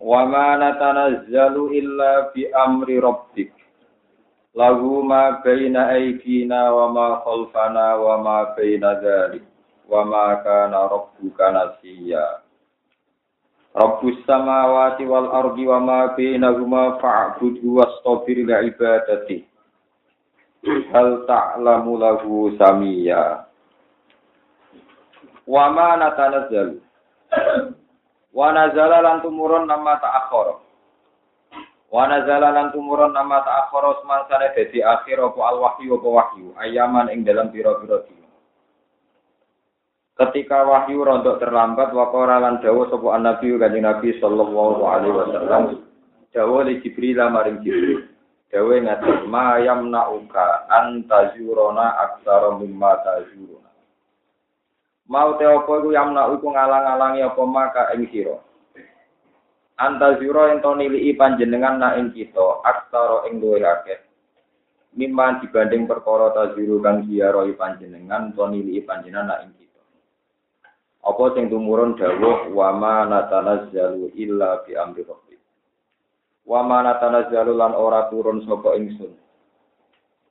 Wa ma natanazzalu illa bi amri rabbik. Lahu ma baina aydina wa ma khalfana wa ma baina dzalik. Wa ma kana rabbuka nasiya. Rabbus samawati wal ardi wa ma bainahuma fa'budhu wastabir li ibadati. Hal ta'lamu lahu samia. Wa ma natanazzalu. Wa nazala lan tumurun nama ta'akhara. Wa nazala lan tumurun nama ta'akhara semangsane dadi akhir apa al wahyu apa wahyu ayaman ing dalam pira-pira dina. Ketika wahyu rontok terlambat waqara lan dawuh sapa nabi kanjeng Nabi sallallahu alaihi wasallam dawuh li Jibril maring Jibril. Dawuh ngaten ma yamna'uka antazurona aksara mimma tazuruna. Mau te apa iku yamna iku ngalang-alangi apa maka ing sira. Anta zira ento nilii panjenengan na ing kita aksara ing luwih akeh. Mimman dibanding perkara taziru kang ziarahi panjenengan to nilii panjenengan na ing kita. Apa sing tumurun dawuh wa ma natanazzalu illa bi amri rabbik. Wa ma natanazzalu lan ora turun sapa ingsun.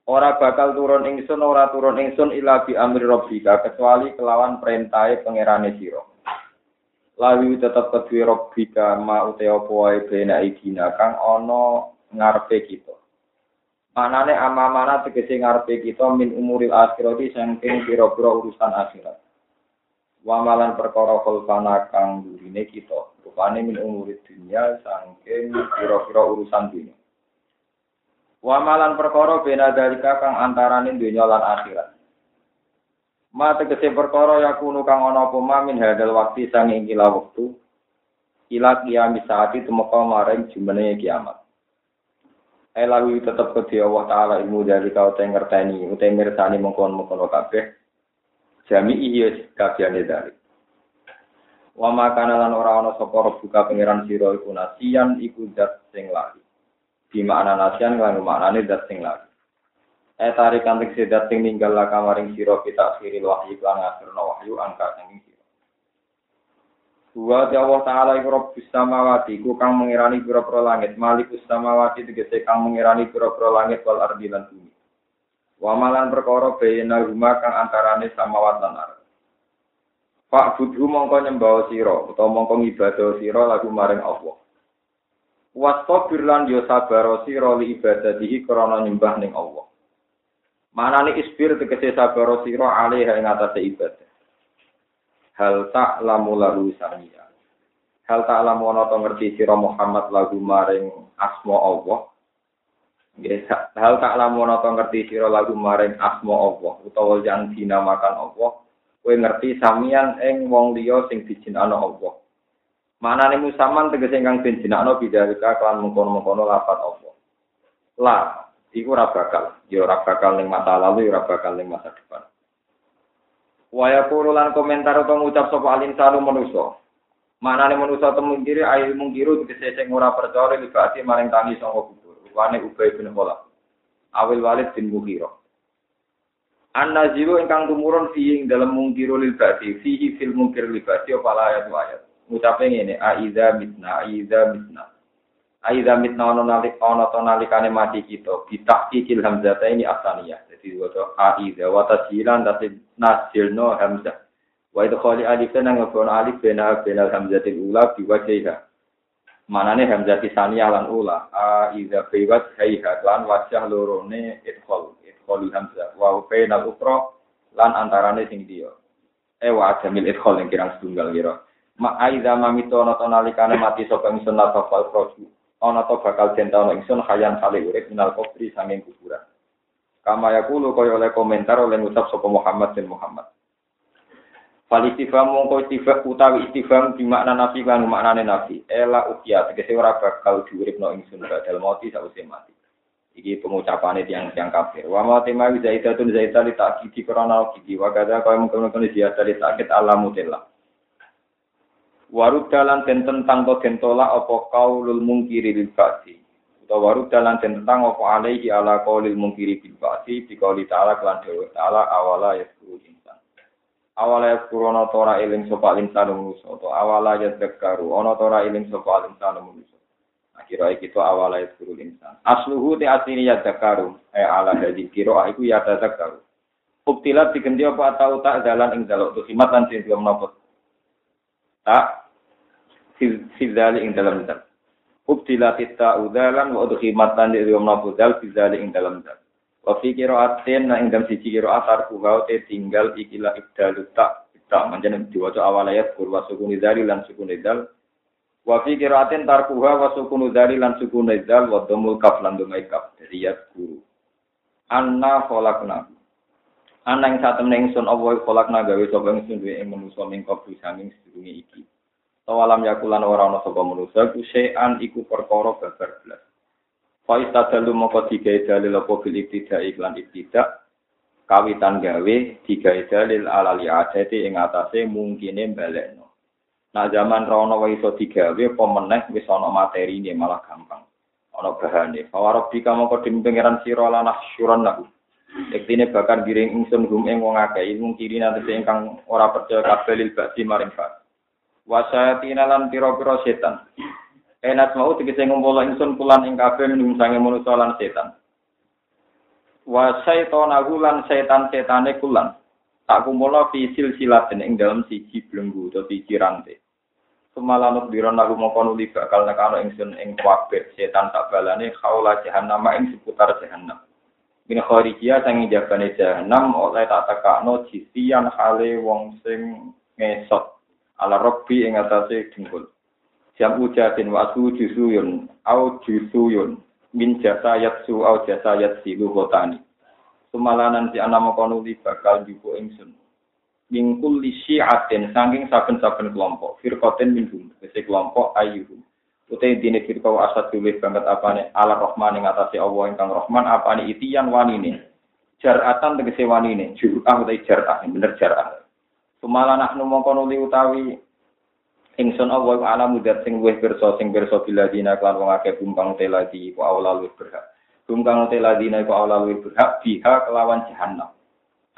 Ora bakal turun ingsun ora turun ingsun ila bi amri rabbika kecuali kelawan perintahe pangerane sira. Lawi tetep kedue rabbika ma ute apa wae bena idina kang ana ngarepe kita. Manane amamana tegese ngarepe kita min umuril akhirati saking pira-pira urusan akhirat. Wamalan perkara kholfana kang durine kita. Rupane min umurid dunya saking pira-pira urusan dunia. Wamalan perkara bena dalika kang antaraning donya lan akhirat. Ma tegese perkara yakunu kang ana apa min hadal waktu sang ing kila wektu ila kiamat saat tumeka maring jumene kiamat. Elawi tetep kedhi Allah taala ilmu dari kau teng ngerteni utawa mirsani mengkon-mengkon kabeh. Jami iya kabehane dari. Wa makana lan ora ana sapa buka pangeran sira iku nasian iku zat sing lali. Di makna nasian lan maknane dat sing lagi. Eh tarik kantik sedat sing ninggal la kamaring sira kita akhiril wahyu lan ngakhirno wahyu angka sing sira. Wa Allah taala iku rabbus samawati iku kang mengirani pira-pira langit, malikus samawati tegese kang mengirani pira-pira langit wal ardi lan bumi. Wa malan perkara bayna huma kang antarane samawat lan ardi. Pak budhu mongko nyembah sira utawa mongko ngibadah sira lagu maring Allah. Wastabir lan yo sabar sira li ibadatihi krana nyembah ning Allah. Manane isbir tegese sabar sira alih ing atase ibadah. Hal tak lamu lalu samia. Hal tak lamu ana to ngerti sira Muhammad lagu maring asma Allah. Hal tak lamu ana to ngerti sira lagu maring asma Allah utawa yang dinamakan Allah. Kowe ngerti samian ing wong liya sing dijinakno Allah. Manane musaman tegese ingkang den jinakno bidarika kan mengkono-mengkono lafat Allah. La, iku ora bakal, ya ora bakal ning masa lalu, ya ora bakal ning masa depan. Waya lan komentar utawa ngucap sapa alin salu manusa. Manane manusa temu kiri ayo mungkiru tegese sing ora percaya libati maring tangi sangka kubur. Rupane Ubay bin Khalaf. Awil Walid bin Mughirah. An-nazilu ingkang tumurun fi ing dalam mungkiru lil fihi fil mungkir lil bati apa ayat ayat ngucape ngene aiza mitna aiza mitna. Aiza mitna ono nalik ono to nalikane mati kita bitak kikil hamzah ini asaniyah. Jadi wato aiza wa tasjilan dadi nasilno hamzah. Wa itu khali alif nang ngebon alif bena bena hamzatil ula biwajhiha. Manane hamzah tisaniyah lan ula aiza biwat hayha lan wajah lorone idkhol idkhol hamzah. Wa bainal ukra lan antarane sing dia eh wa jamil idkhol yang kirang setunggal kira Ma aiza mamito ana to nalikane mati sapa ingsun la tafal proju. Ana to bakal cinta ana ingsun hayan kali urip minal kubri sanging kuburan. Kama yakulu kaya oleh komentar oleh ngucap sapa Muhammad bin Muhammad. Fal istifham mongko istifham utawi istifham di makna nafi kan maknane nafi. Ela ukia tegese ora bakal diuripno ingsun badal mati sawise mati. Iki pengucapane tiang tiang kafir. Wa ma tema zaidatun zaita li ta'kidi krana kidi wa kadza kaya mungkin-mungkin ziyada li ta'kid alamutilla. Warud dalan den tentang to den tolak apa kaulul mungkiri lil ba'di. Utawa warud dalan den tentang apa alaihi ala qaulil mungkiri bil ba'di bi qauli ta'ala kelan dewa ta'ala awala yasuru awala yaskurono tora iling sopa linsanu manusa atau awala yadzakaru ono tora iling sopa linsanu manusa akhirnya kita awala yaskuru insan. Asluhu te asini yadzakaru eh ala dadi kiro iku yadzakaru Ubtilat diganti apa atau tak dalan ing dalok khimat lan sing menapa tak fizali ing dalam dal Ubtilat ta udalan wa udkhimat lan sing menapa dal fizali ing dalam dal Wa fi na ing dalam siji qira'at tarkuha te tinggal ikilah ibdalu tak tak manjen diwaca awal ayat kur wa sukun dzali lan sukun dzal. Wa fi qira'atin tarkuha wa sukun dzali lan sukun dzal wa dhamul kaf lan dhamai kaf. Ya guru. Anna. Anna ing satemene ingsun Allah khalaqna gawe sapa ingsun duwe manusa ning kabeh sanging sedurunge iki. Tawalam yakulan ora ana sapa manusa kusean iku perkara babar blas. Faiz dalu moko digawe dalil apa bil ibtida iklan ibtida kawitan gawe digawe dalil alali adati ing atase mungkine balekno. Nah zaman rono wae iso digawe apa meneh wis ana materine malah gampang. Ana bahane. Fawarab dika moko dim pangeran sira lanah syuran lahu. Ektine bakar giring ingsun hum ing wong akeh ilmu kiri nanti ingkang ora percaya kabeh lil ba'di maring fa. Wasayatina lan pira-pira setan. Enat mau tegese ngumpul ingsun kulan ing kabeh minum sange manusa lan setan. Wa syaitanahu lan setan-setane kulan. Tak kumpulno fi silsilatin ing dalam siji belenggu atau siji rantai. Semalanut biron aku mongko nuli bakal nekano ingsun ing kabeh setan tak balane kaula jahanam ing seputar jahanam. Min kharijia sangi jabane jahanam oleh tak tekakno jisian hale wong sing ngesot. Ala robbi ing atase dengkul. jam ujatin wasu jusuyun au jusuyun min jasa yatsu au jasa yatsi luhotani. Sumalanan si anak makonuli bakal juko ingsun. Mingkul li syiatin saking saben-saben kelompok firkoten minhum kese kelompok ayuhum utai dini firkau asad tulis banget apane? Ala rohman ing atasi Allah ingkang rohman apane? Itian wanine. Jaratan tegese wanine. Jur'ah utai jar'ah bener jar'ah. Sumalanan mongkonuli utawi ingsun Allah alam udat sing luwih pirsa sing pirsa biladina klan wong akeh bumbang teladi ku awla luwih berhak. Bumbang teladina ku awla luwih berhak biha kelawan jahanam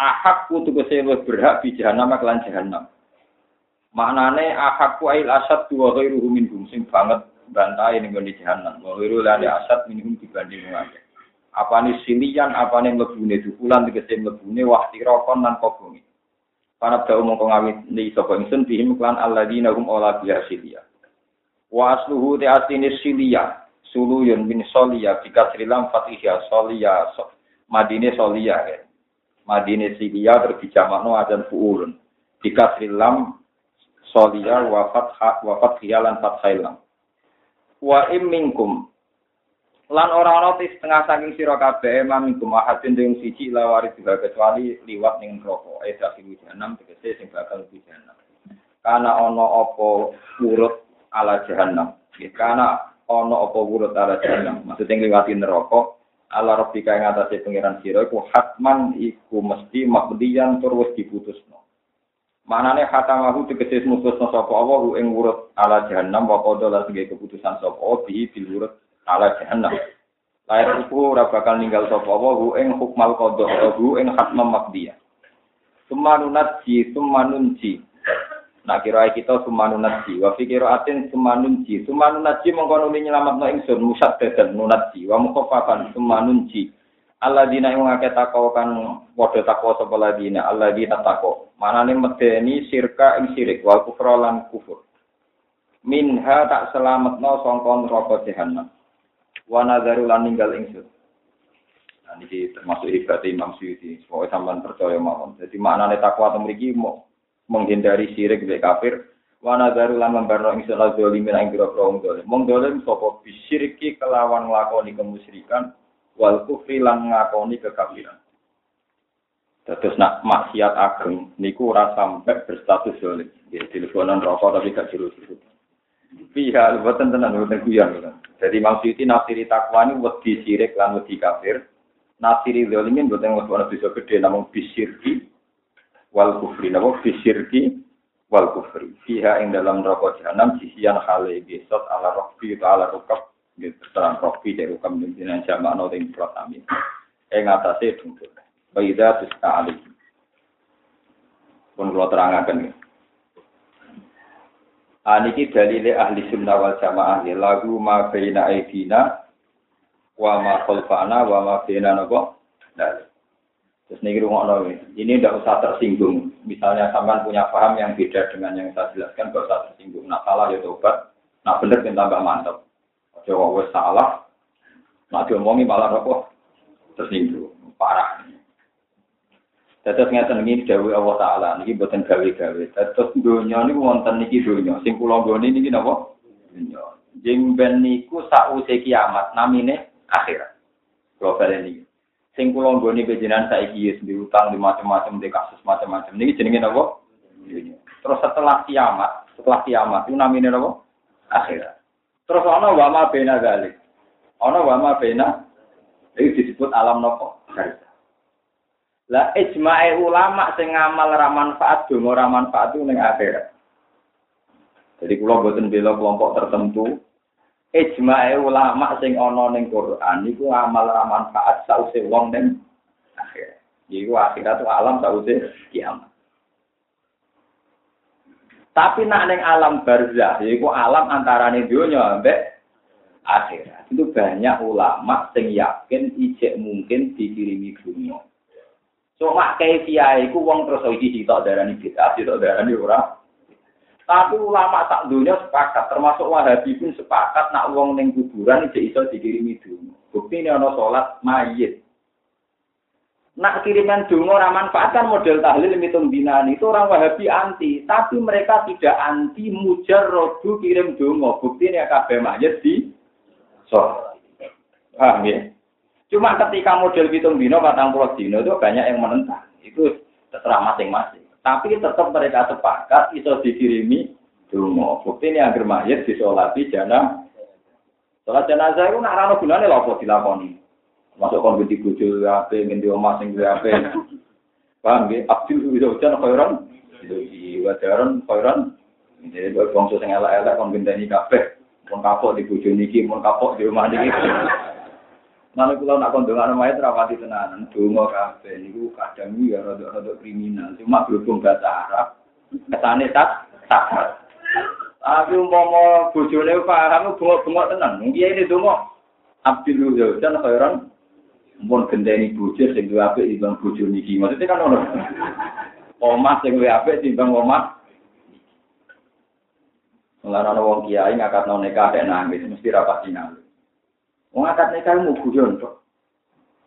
ahak ku tegese luwih berhak bi jahanam kelan jahanam maknane ahak ku ail asad dua ghairu minhum sing banget bantai ning di jahanam wa ghairu lane asad minhum dibanding akeh apane silian apane mlebune dukulan tegese mlebune wahti rokon lan kobongi Para bau mongko ngawit di sapa ingsun bihim klan alladzina hum ola biha silia. Wa asluhu te asline silia, suluyun min solia bikasrilam fatihya solia so, madine solia ya. Madine silia terbijamakno adan fuulun. Bikasrilam solia wa fatha wa fathia lan. Wa im Lan ora ana setengah saking sira kabeh mamingkum ahadin ing siji lawari juga kecuali liwat ning neraka. Eh dadi jahanam tegese sing bakal di jahanam. Kana ana apa urut ala jahanam. Ya kana ana apa urut ala jahanam. Maksudnya liwati neraka ala rabbika ing atase pangeran sira iku hatman iku mesti makdiyan tur wis diputusno. Manane hatamahu tegese mutusno sapa Allah ing urut ala jahanam wa qada lan keputusan sapa bi bil urut ala jahannam. Lair iku ora bakal ninggal sapa wa hu ing hukmal qada hu ing hatmam makdiyah. Sumanunatji sumanunji. Nak kira kita sumanunatji wa fi qiraatin sumanunji. Sumanunatji mongko nuli nyelametno ingsun musaddadan nunatji wa mukhaffafan sumanunji. Alladzina ing ngake takwa kan padha takwa sapa ladina alladzina takwa. Manane medeni sirka ing sirik wal kufra lan kufur. Minha tak selametno sangka neraka jahanam. wa nadzaru lan ninggal ingsun. Nah, ini termasuk hebat Imam Suyuti. Semoga sampean percaya mawon. Jadi maknane takwa mriki menghindari syirik mek kafir. Wa nadzaru lan membarno ingsun la zalimin ing pira-pira wong zalim. Wong zalim sapa bisyiriki kelawan nglakoni kemusyrikan wal kufri lan ngakoni kekafiran. Terus nak maksiat ageng niku ora sampai berstatus zalim. Ya teleponan rokok tapi gak jero-jero. Iya, buatan tenan, buatan guyon. Jadi maksudnya nafsiri takwa ini wedi sirik lan wedi kafir. Nafsiri zalimin buatan wedi bisa gede namun bisirki wal kufri. Namun bisirki wal kufri. Fiha ing dalam rokok jahanam sisian khale besot ala atau ala rokab. Terang rokfi dari rokab pimpinan jamak no ing plot amin. Ing atasnya dungkul. Baida tuska alik. Pun kalau terangkan ya. Aniki dalile ahli sunnah wal jamaah ya lagu ma baina aidina wa ma khalfana wa ma baina napa dalil. Terus niki rungokno ini tidak usah tersinggung. Misalnya sampean punya paham yang beda dengan yang saya jelaskan, gak usah tersinggung. Nah salah ya tobat, nah bener kita tambah mantap. Coba wes salah, nah diomongi malah apa? Tersinggung, parah. Tetes ngeten iki dawuh Allah taala niki boten gawe-gawe. Tetes donya niku wonten niki donya. Sing kula nggone niki napa? Donya. Jeng ben niku sause kiamat namine akhirat. Kula baleni. Sing kula nggone bejenan saiki wis diutang di macam-macam di kasus macam-macam. Niki jenenge napa? Donya. Terus setelah kiamat, setelah kiamat itu namine napa? Akhirat. Terus ana wa ma bena galik. Ana wa ma bena iki disebut alam napa? Akhirat. Lah ijma'e ulama sing ngamal ra manfaat donga ra manfaat ning akhirat. Jadi kula boten bela kelompok tertentu. Ijma'e ulama sing ana ning Quran niku amal ra manfaat sause wong ning akhirat. Iku akhirat itu alam sause kiamat. Tapi nak ning alam barzah, yaiku alam antarané dunya ambek akhirat. Itu banyak ulama sing yakin ijek mungkin dikirimi dunia. Cuma kaifiyah iku wong terus iki sitok darani bid'ah, sitok darani ora. Tapi ulama tak dunia sepakat, termasuk Wahabi pun sepakat nak wong ning kuburan iki iso dikirimi dungo. Bukti ini ana salat mayit. Nak kiriman dungo ora manfaat model tahlil mitung dinan itu orang Wahabi anti, tapi mereka tidak anti mujarrodu kirim dungo. Bukti ini kabeh mayit di sholat. Paham ya? Cuma ketika model hitung dino, patang puluh itu banyak yang menentang. Itu terserah masing-masing. Tapi tetap mereka sepakat itu dikirimi dungo. Bukti ini agar mayat disolati jana. Sholat jenazah itu nak rano gunanya lopo dilakoni. Masuk kon binti bujo apa, binti omah sing apa. Paham ya? Abdul itu hujan khairan. Di wajaran khairan. Jadi buat bangsa sing elek-elek kon bintani kafe. Kon kapok di bujo niki, kon kapok di rumah niki. Mana kalau nak kondongan rumah itu rapati tenanan, dungo kafe, niku kadang ya rada-rada kriminal. Cuma berhubung bahasa Arab, kesane tak tak. Tapi umpama bojone paham bengok-bengok tenan. Iya ini dungo. Abdul Yaudan khairan mun gendeni bojo sing duwe apik timbang bojo niki. Maksudnya kan ono. Omah sing duwe apik timbang omah. Mulane wong kiai ngakatno nikah nangis mesti rapati nangis. Wong akad nikah mau guyon.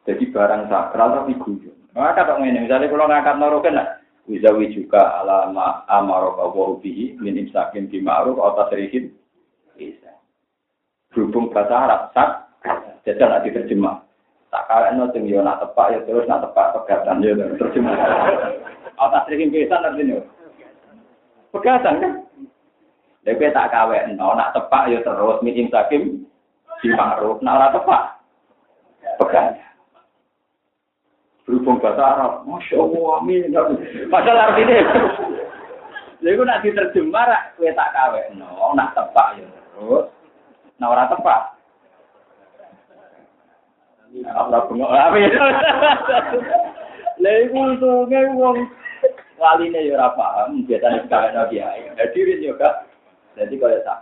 Jadi barang sakral tapi guyon. Maka tak ngene, misalnya kalau ngangkat norokan lah, Wizawi juga alama amarok Allah bihi min imsakin di ma'ruf atau tasrihin bisa. Berhubung bahasa Arab, sak, jajal nak diterjemah. Tak kalian no tinggi nak tepak ya terus nak tepak pegatan ya terjemah. Atau tasrihin bisa artinya. Pegatan kan? Tapi tak kawin, no, nak tepak ya terus min imsakin di ma'ruf, nak ora tepak. Pegang. Berhubung bahasa Arab, Masya Allah, amin. Padahal artinya, Jadi nak diterjemah, kue tak kawe. No, nak tepak ya terus. Nak ora tepak. Allah bengok apa ya? Lah iku untunge wong waline ya ora paham, biasane kawin kiai. Hadirin yo Kak. Jadi kalau tak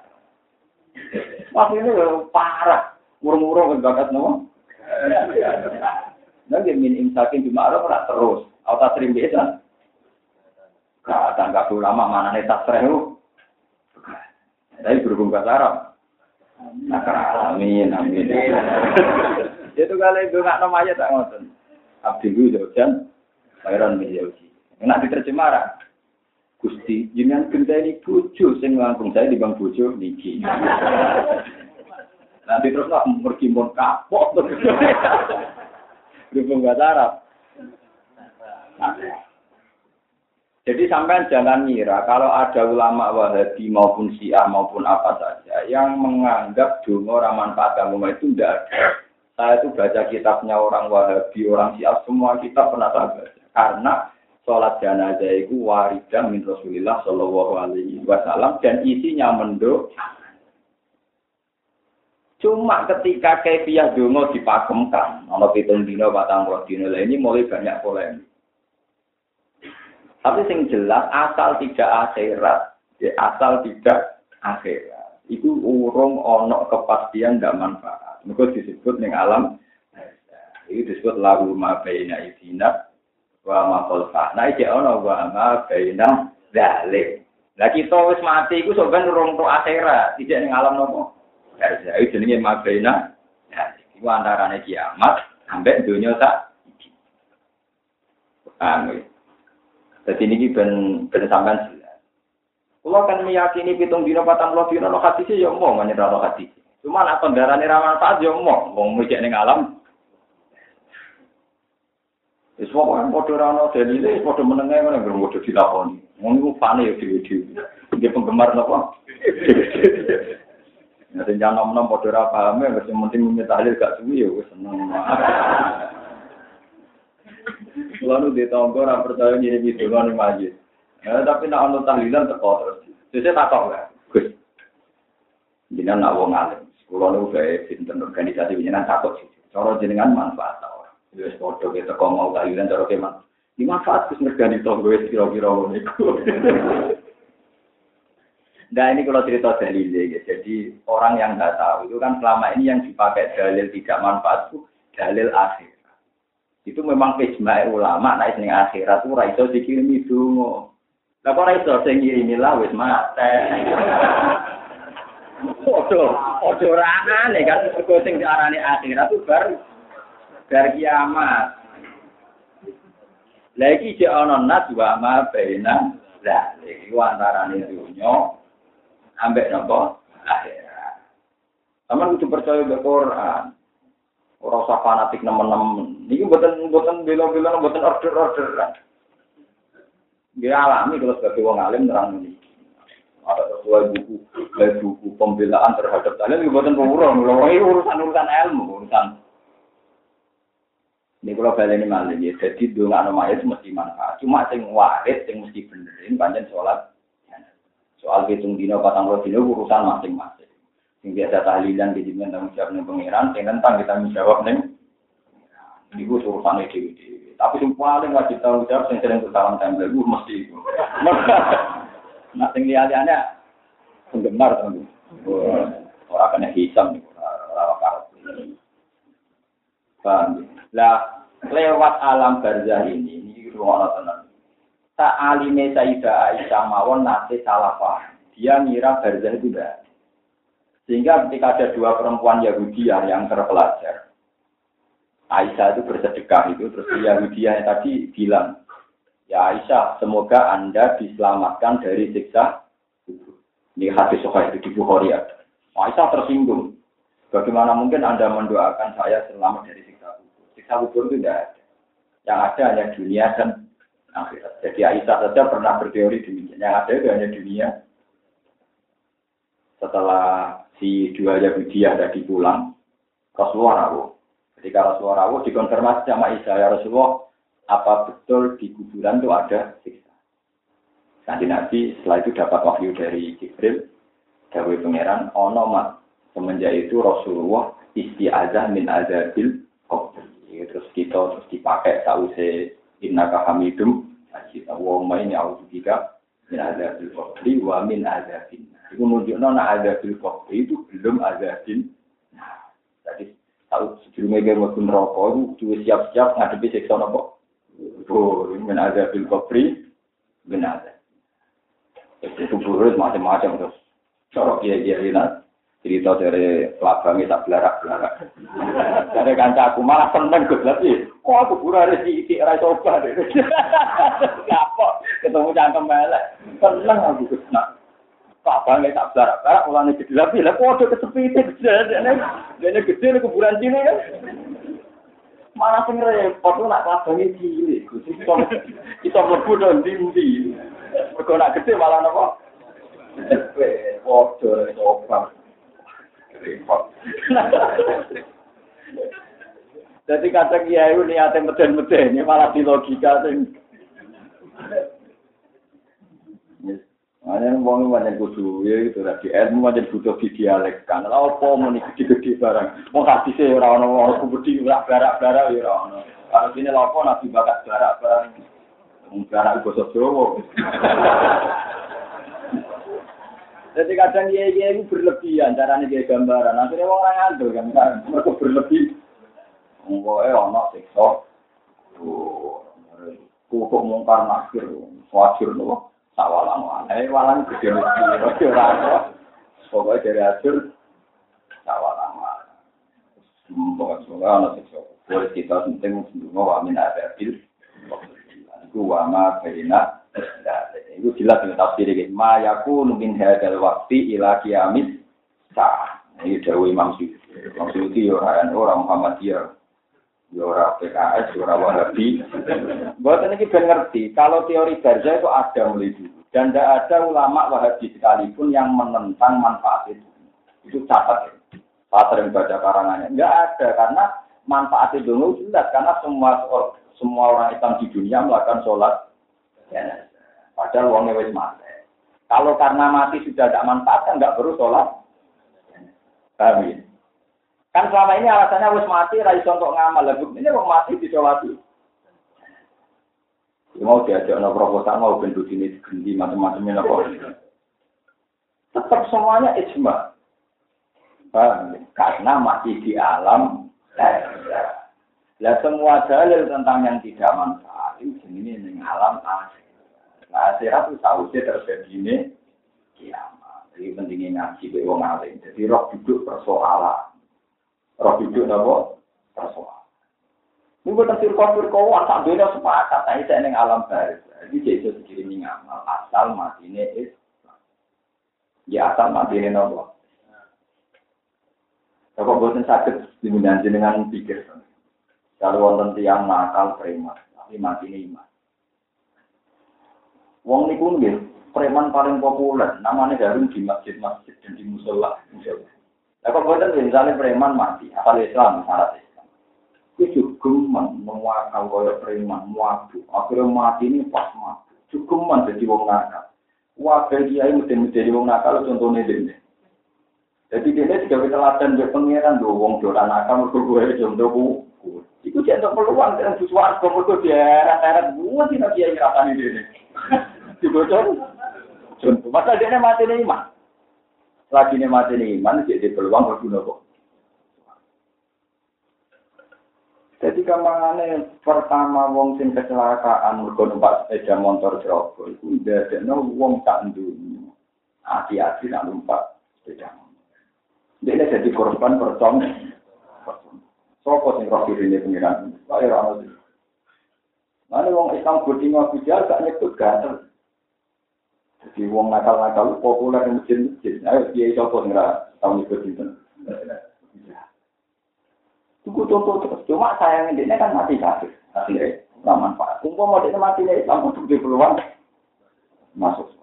Waktu ini parah. Murung-murung bakat no. Nanti min imsakin di ma'ruf ora terus. Auta sering biasa. Kata nggak lama mana nih tas rehu. Tapi berhubung bahasa Arab. Nah, amin, amin. Itu kali itu nggak namanya tak ngoten. Abdi itu jauhan, pangeran menjauhi. Nak diterjemah Gusti, jenengan ini bojo sing langkung saya di bang bojo niki. Nanti terus lah pergi mon kapok tuh. Berhubung bahasa Arab. Jadi sampai jangan ngira kalau ada ulama Wahabi maupun Syiah maupun apa saja yang menganggap dungo manfaat agama itu tidak ada. Saya itu baca kitabnya orang Wahabi, orang Syiah, semua kitab pernah saya baca. Karena sholat jenazah itu waridah min Rasulillah Shallallahu Alaihi Wasallam dan isinya menduk. Cuma ketika kefiah dungo dipakemkan, kalau pitung dino, batang dino, ini mulai banyak polemik. Tapi sing jelas asal tidak akhirat, ya, asal tidak akhirat. Itu urung onok kepastian tidak manfaat. Mereka disebut ning alam itu disebut lagu ma baina idina wa ma khalfa. Nah iki ono wa ma baina dalik. Lah kita wis mati iku sampean tok akhirat, tidak ning alam nopo? Ya, itu jenenge ma baina. Ya, iku kiamat sampai dunia tak Paham jadi ini ben ben sampean jelas. Kan meyakini pitung dino patang puluh dino lo hati sih ya mau menyerah lo. Cuma nak kendaraan ramah saat ya mau mau ngecek ning alam. Wis pokoke padha ra ono dalile padha menenge ngene nggih padha dilakoni. Wong fane ya. Dia penggemar napa? Nanti jangan nom-nom padha ra paham ya penting tahlil gak suwi ya wis seneng. Lalu di tonggo orang percaya ngirim itu kan di masjid. Tapi nak untuk tahlilan teko terus. Jadi tak tahu ya, Gus. Jenengan nak wong. Kulo nu gawe sinten organisasi jenengan takut sih. Cara jenengan manfaat ta ora. Wis padha ke teko mau tahlilan cara ke man. Di manfaat Gus mergani tonggo wis kira-kira. Nah ini kalau cerita dalil ya, jadi orang yang nggak tahu itu kan selama ini yang dipakai dalil tidak manfaat itu dalil akhir. Itu memang ijma ulama naik ning akhirat ora iso dikirimi donga. Lah kok ora iso sing ngirimi lah wis mate. Foto rana nih kan mergo sing diarani akhirat itu bar bar kiamat. Lagi si ana nas wa ma baina lah iki antarane dunya ambek napa akhirat. Taman kudu percaya be Quran. Ora usah fanatik nemen-nemen. Niki mboten mboten bela-bela mboten order-order. Dia alami kalau sebagai wong alim terang ini. Ada sesuai buku, dari buku pembelaan terhadap kalian, mboten pemurah. Ini urusan-urusan ilmu, urusan ini kalau kalian ini malah ya, jadi dua nama itu mesti manfaat. Cuma sing waris, sing mesti benerin, panjang sholat. Soal hitung dino, patang dino urusan masing-masing. Yang biasa tahlilan di dimen tanggung jawab nih pangeran, yang tentang kita menjawab nih. Ini gue urusan dewi Tapi yang paling wajib tanggung jawab, yang sering tempel, gue mesti itu. Nah, yang lihat-lihatnya penggemar tanggung. Orang kena hisam nih, orang karot. Paham Lah, lewat alam barzah ini, ini rumah tenang. Tak alime Sayyidah Aisyah mawon nanti salah paham. Dia ngira barzah itu. Sehingga ketika ada dua perempuan Yahudi yang terpelajar, Aisyah itu bersedekah itu, terus Yahudi yang tadi bilang, ya Aisyah, semoga Anda diselamatkan dari siksa kubur. Ini hadis sokai itu di Bukhari ada. Aisyah tersinggung. Bagaimana mungkin Anda mendoakan saya selamat dari siksa kubur? Siksa kubur itu tidak ada. Yang ada hanya dunia dan akhirat. Jadi Aisyah saja pernah berteori demikian. Yang ada itu hanya dunia. Setelah si dua Yahudi tadi pulang, Rasulullah rawuh. Ketika Rasulullah dikonfirmasi sama Isa, ya Rasulullah, apa betul di kuburan itu ada siksa? Nanti Nabi setelah itu dapat wahyu dari Jibril, Dawe Pangeran, ono mat. Semenjak itu Rasulullah istiazah min azabil qabr. Terus kita terus dipakai tahu se inna kahamidum. Kita wong main ya juga min azabil qabri wa min azabin itu menunjukkan nah ada bil itu belum ada bin. Nah, jadi tahu sebelumnya dia mau rokok itu siap-siap ngadepi seksual nopo. Oh, ini ada bil kopi, benar. Itu buruk macam-macam terus. Corok dia dia ini cerita dari pelabangnya tak belarak belarak. Dari kanca aku malah seneng gue lagi. Kok aku pura resi isi rai coba deh. Apa? Ketemu cangkem melek. Seneng aku gue Pak Bang tak barak barak mulane gede lagi lah kok ada kesepit gede ini gede kuburan sini kan Malah sing repot ku nak klabange cilik, Gus. Iso iso mlebu nang ndi-ndi. Mergo nak gede malah napa? Repot. Repot. Jadi kadang kiai itu niatnya meden-meden, malah di logika sing. Hanya wong banyak kudu ya gitu lah di ilmu aja butuh di dialek kan. Lah apa mau nih gede-gede barang. Mau kasih sih orang orang aku berdiri berak berak berak ya orang. Kalau sini lapo nabi bakat berak barang. Berak bahasa Jawa. Jadi kadang dia dia itu berlebihan caranya dia gambaran. Akhirnya orang ngandel kan, mereka berlebih. Enggak eh anak siksa. Kok mungkar nakir, wajir loh. Sawalang walang, walang gede mesti ora ora. Pokoke dari ajur sawalang walang. Pokoke semoga ana siksa. Boleh kita penting semua wa min abil. Iku wa ma baina jelas dengan tafsir ini. Ma yakunu min hadal wakti ila kiamis sah. Ini dari Imam Syuuti. Imam Syuuti orang orang Muhammadiyah. Ya ora PKS, ya ora Wahabi. Buat ini ben ngerti, kalau teori Barza itu ada mulai dulu. Dan tidak ada ulama Wahabi sekalipun yang menentang manfaat itu. Itu catat ya. Pak sering baca karangannya. Enggak ada, karena manfaat itu jelas. Karena semua semua orang Islam di dunia melakukan sholat. Ya, padahal uangnya wis mati. Kalau karena mati sudah tidak manfaat, kan nggak perlu sholat. Ya? Kan selama ini alasannya wis mati, raiso untuk ngamal. Lah ini kok mati disolati. Ya mau diajak no proposal mau bentuk ini digendi macam-macamnya nopo. Tetap semuanya ijma. Paham? Karena masih di alam Lah semua dalil tentang yang tidak manfaat itu ini ning alam akhir. Nah, akhirat itu sausnya terjadi ini kiamat. Jadi pentingnya ngaji be wong. Jadi roh duduk persoalan. Roh hidup napa? Persoalan. Ini buat tafsir kafir kau asal beda sepakat. Tapi saya neng alam baris. Jadi jadi sekiri ngamal asal mati ini Islam. Ya asal mati ini napa? Kalau buatan sakit diminati dengan pikir. Kalau wonten tiang nakal preman, tapi ini iman. Wong niku nggih preman paling populer, namanya Harun di masjid-masjid dan di musola. musola. Nah, kalau buatan misalnya preman mati, asal Islam, syarat Islam. Itu juga menguakal kaya preman, muabu. Akhirnya mati ini pas. Cukup jadi wong nakal. Wakil kiai mesti menjadi wong nakal, contohnya ini. Jadi dia juga teladan dia pengiran do wong doran nakal mergo gue contohku. Iku jangan peluang dengan sesuatu mergo dia eret-eret buat sih nanti yang rasanya dia. Dibocor. Contoh, masa dia mati nih mah. Lagi nih mati nih iman, jadi peluang berguna kok. Jadi kamangane pertama wong sing kecelakaan mergo numpak sepeda motor Jrogo iku ndadekno wong tak ndunyu. Hati-hati nak numpak sepeda motor. Dia jadi korban percong. Sopo sing roh diri ini pengiran? Saya ora Mana wong Islam boding aku gak nyebut gatel. Jadi wong nakal-nakal populer di masjid-masjid. Ayo dia coba nggak tahu ikut. Tunggu contoh terus. Cuma sayang ini kan mati kafir. Akhirnya nggak manfaat. Tunggu mau dia mati nih, kamu untuk di peluang masuk.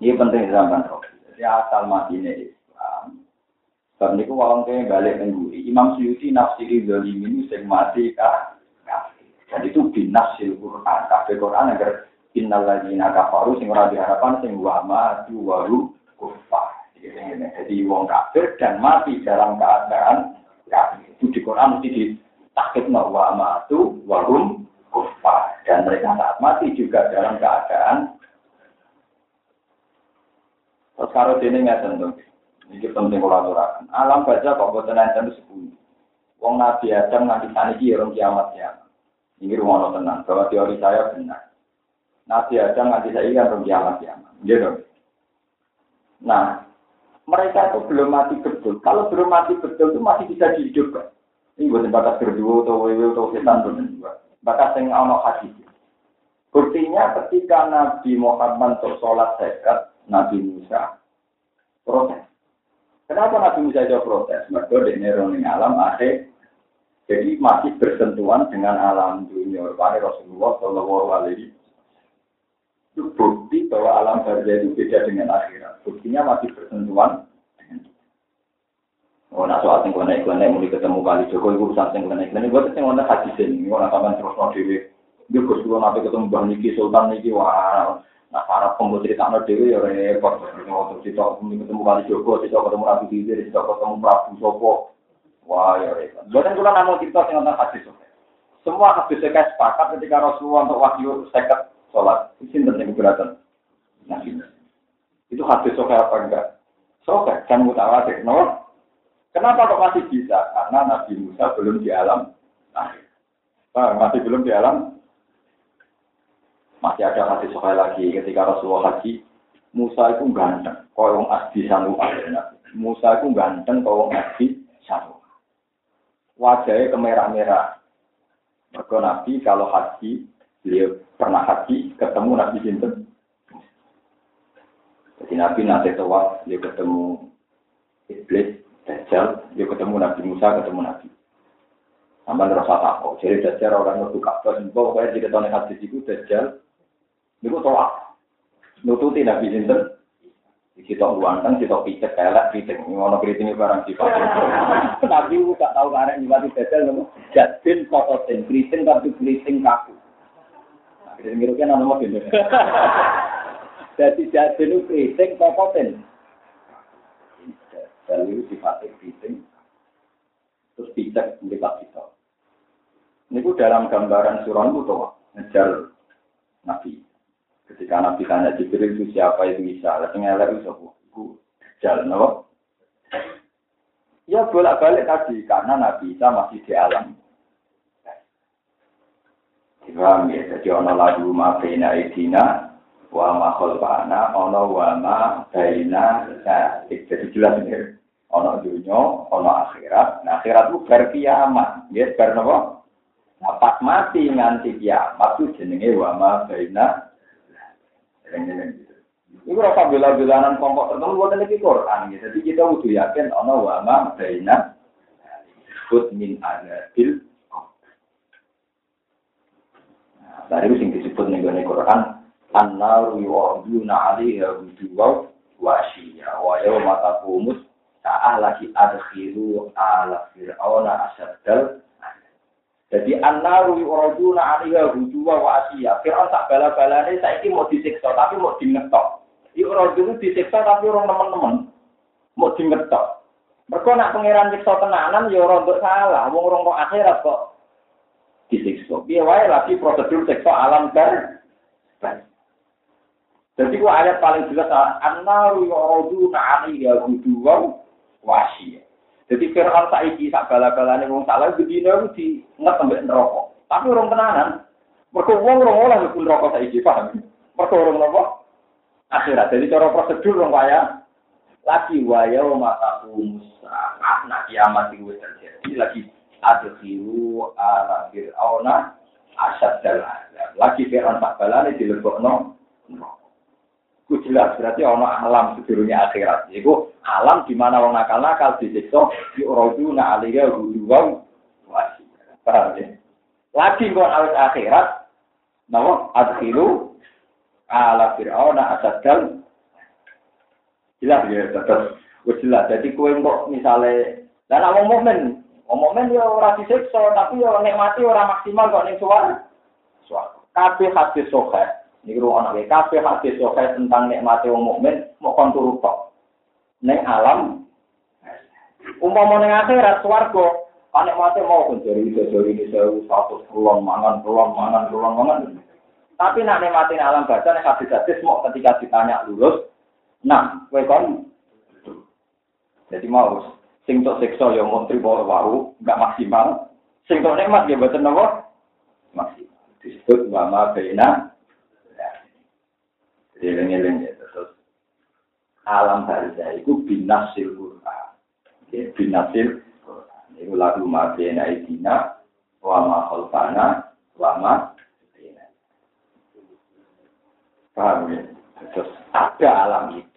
Ini penting zaman roh. Jadi asal nih Islam. Itu wong kayak balik nengguri. Imam Suyuti nafsiri zalim ini sing mati kah? Dan itu binafsil Quran. Kafir Quran agar Innal ladzina kafaru sing ora diharapkan sing wa matu waru kufar. Jadi wong kafir dan mati dalam keadaan kafir. Itu di Quran mesti ditakut wa matu warum kufar. Dan mereka saat mati juga dalam keadaan Terus kalau ini nggak tentu, ini penting kolaborasi. Alam baca kok buat tenang sepuluh. Wong Nabi Adam nanti tani orang kiamat ya. Ini rumah tenang. Bahwa teori saya benar. Nabi Adam nanti saya kan belum kiamat kiamat. Gitu. Nah, mereka itu belum mati betul. Kalau belum mati betul itu masih bisa dihidupkan. Ini buat batas berdua atau wewe atau setan berdua. Batas yang ono hadis. Buktinya ketika Nabi Muhammad untuk sholat zakat, Nabi Musa protes. Kenapa Nabi Musa itu protes? Mereka di neroni alam akhir Jadi masih bersentuhan dengan alam dunia. Rupanya Rasulullah Shallallahu Alaihi itu bukti bahwa alam barzah itu beda dengan akhirat. Buktinya masih bersentuhan Oh, nak soal sing kene kene muli ketemu kali Joko iku urusan sing kene kene buat sing ana hadis ini ora sampean terus no dhewe. Yo Gus kula nabi ketemu Mbah niki Sultan niki wah nah para pembuat cerita no dhewe ya repot. Waktu kita ketemu kali Joko, kita ketemu Nabi Khidir, kita ketemu Prabu Sopo. Wah ya repot. Bukan kula namung cerita sing ana hadis. Semua hadis saya sepakat ketika Rasulullah untuk wahyu seket sholat. Sinten sing keberatan? Nabi. Itu hadis sokai apa enggak? Sokai kan mutawatir, no? Kenapa kok masih bisa? Karena Nabi Musa belum di alam. Nah, masih belum di alam. Masih ada hadis sekali lagi ketika Rasulullah haji. Musa itu ganteng. Kau asdi sanu Musa itu ganteng kau asdi sanu. Wajahnya kemerah-merah. Mereka Nabi kalau haji, beliau pernah haji, ketemu Nabi Sinten. Jadi Nabi nanti tawaf, dia ketemu Iblis, Dajjal, dia ketemu Nabi Musa, ketemu Nabi. Sampai rasa takut. Jadi Dajjal orang Kaabah, semua pokoknya jika tahun hadis itu Dajjal, itu tolak. Nututi Nabi Sinten. Kita uangkan, kita picek, kayak kriting. Ngono kriting barang sifat. Nabi gak tahu karena nyibati Dajjal, jadin kokotin. Kriting tapi kriting kaku. Kriting itu kan nama Jadi jadin itu kriting kokotin. Lalu sifatnya fitting, terus pijak mereka kita. Ini pun dalam gambaran surah itu tuh, ngejar Nabi. Ketika Nabi tanya Jibril itu siapa itu bisa, lalu ngelak itu siapa? Itu jalan? Ya bolak-balik tadi, karena Nabi Isa masih di alam. Paham ya, jadi ono lagu mafina idina, wa ma khalqana, ono wa ma baina, nah, jadi jelas ini ono dunia, ono akhirat. Nah, akhirat itu ber kiamat. Ya, ber napa? Nah, pas mati nganti kiamat itu jenenge wa ma. Ini rasa bela-belanan kelompok tertentu buat lagi Quran. Ya. Jadi kita udah yakin ono wa ma baina disebut min adabil nah, itu yang disebut nih Quran, an-naru yu'aduna 'alaiha wujuwa wa asyiya wa yawma taqumus Ta'ah lagi adkhiru ala fir'auna asaddal. Jadi annaru yuraduna alaiha hujuwa wa asiyah. Fir'aun tak bala-balane saiki mau disiksa tapi mau dingetok. Yuraduna disiksa tapi orang teman-teman. Mau dingetok. Mereka nak pangeran siksa tenanan ya ora salah. Wong orang kok akhirat kok disiksa. Piye wae lagi prosedur siksa alam bar. Jadi ku ayat paling jelas annaru yuraduna alaiha hujuwa wasi. Jadi Fir'aun saiki sak bala-balane wong salah bedino iku di nget sampe neraka. Tapi orang tenanan. Mergo wong ora oleh mlebu neraka saiki, paham? Mergo orang napa? Akhirat. Jadi cara prosedur wong kaya lagi waya mata musa. Nah kiamat itu terjadi lagi adkhiru ala fir'auna asad dalam. Lagi Fir'aun sak balane dilebokno. Ku jelas berarti ono alam sedurunge akhirat. Iku alam di mana wong nakal-nakal disiksa di na alaiya huduwa wasi. Paham ya? Lagi kon awet akhirat nawa adkhilu ala fir'auna asadal jelas ya tetap jelas jadi kowe kok misale dan wong mukmin mukmin yo ora disiksa tapi yo nikmati ora maksimal kok ning suara suara kabeh hadis sahih. Ini ruang anak kafe hadis sokai tentang nikmati wong mukmin mau kontur tok. Neng alam, umpama neng akhirat swarga, anek mati mau kunjari bisa jari ini sewu satu puluhan mangan puluhan mangan puluhan mangan. Tapi nak nikmati alam baca nek hadis hadis mau ketika ditanya lulus, nah, kowe kon. Jadi mau sing tok yang mau terima waru nggak maksimal, sing tok nikmat ya betul nopo maksimal. Disebut wama beina Eling-eling ya terus alam barzah itu binasil Quran. Ya, binasil Quran. Itu lagu mabena idina wa ma khalfana wa ma Paham ya? Terus ada alam itu.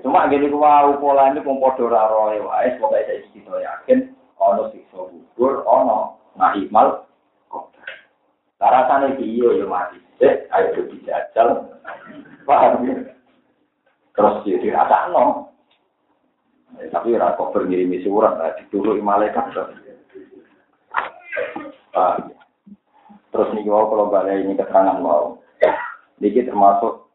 Cuma gini wow pola ini pun podo raro wae, pokoknya saya istiqo yakin, ono siksa na'imal qadar. Rasane piye yo mati. Eh, ayo dijajal. Paham ya? Terus jadi dirasakno. Eh, tapi ora kok berngirimi surat lah dituluki malaikat. Paham ya? Terus nih kalau balik ini keterangan mau. Niki termasuk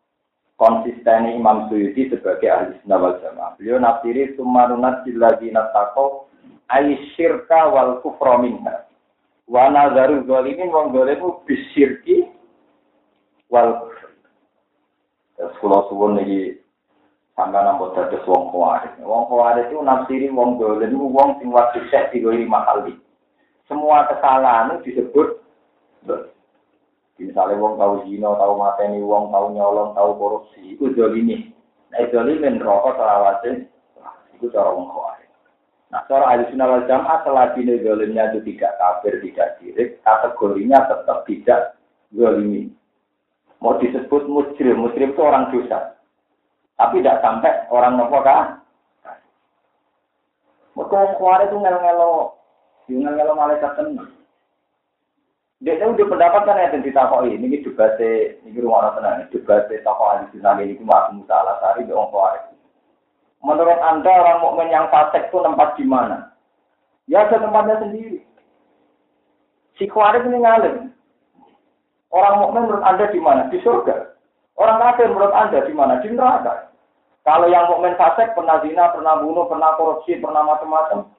konsisten Imam Suyuti sebagai ahli sunnah wal jamaah. Beliau nafsiri sumarunat lagi natako aisyirka wal kufra minha. Wa nazaru zalimin wong zalimu bisyirki wal Terus kalau suwun niki sampai nampak dados wong khawarij. Wong khawarij itu nafsiri wong zalim wong sing wajib sek di mahal Semua kesalahan disebut Misalnya wong tahu zina, tahu mateni wong, tahu nyolong, tahu korupsi, itu zolimi. Nah, zolimin rokok selawase, itu cara wong khawarij. Nah, cara ahli sunnah wal jamaah selagi zolimnya itu tidak kafir, tidak sirik, kategorinya tetap tidak zolimi. Mau disebut muslim, muslim itu orang dosa. Tapi tidak sampai orang nopo? Mereka wong khawarij itu ngelo-ngelo, ngelo-ngelo malaikat tenang. Dia udah pendapat kan yang ditakoi ini debat ini rumah orang tenang debat tokoh ahli sunnah ini cuma Musa Alasari di orang Menurut anda orang mukmin yang fasik itu tempat di mana? Ya ada tempatnya sendiri. Si Khawarij ini ngalim. Orang mukmin menurut anda di mana? Di surga. Orang kafir menurut anda di mana? Di neraka. Kalau yang mukmin fasik pernah zina, pernah bunuh, pernah korupsi, pernah macam-macam,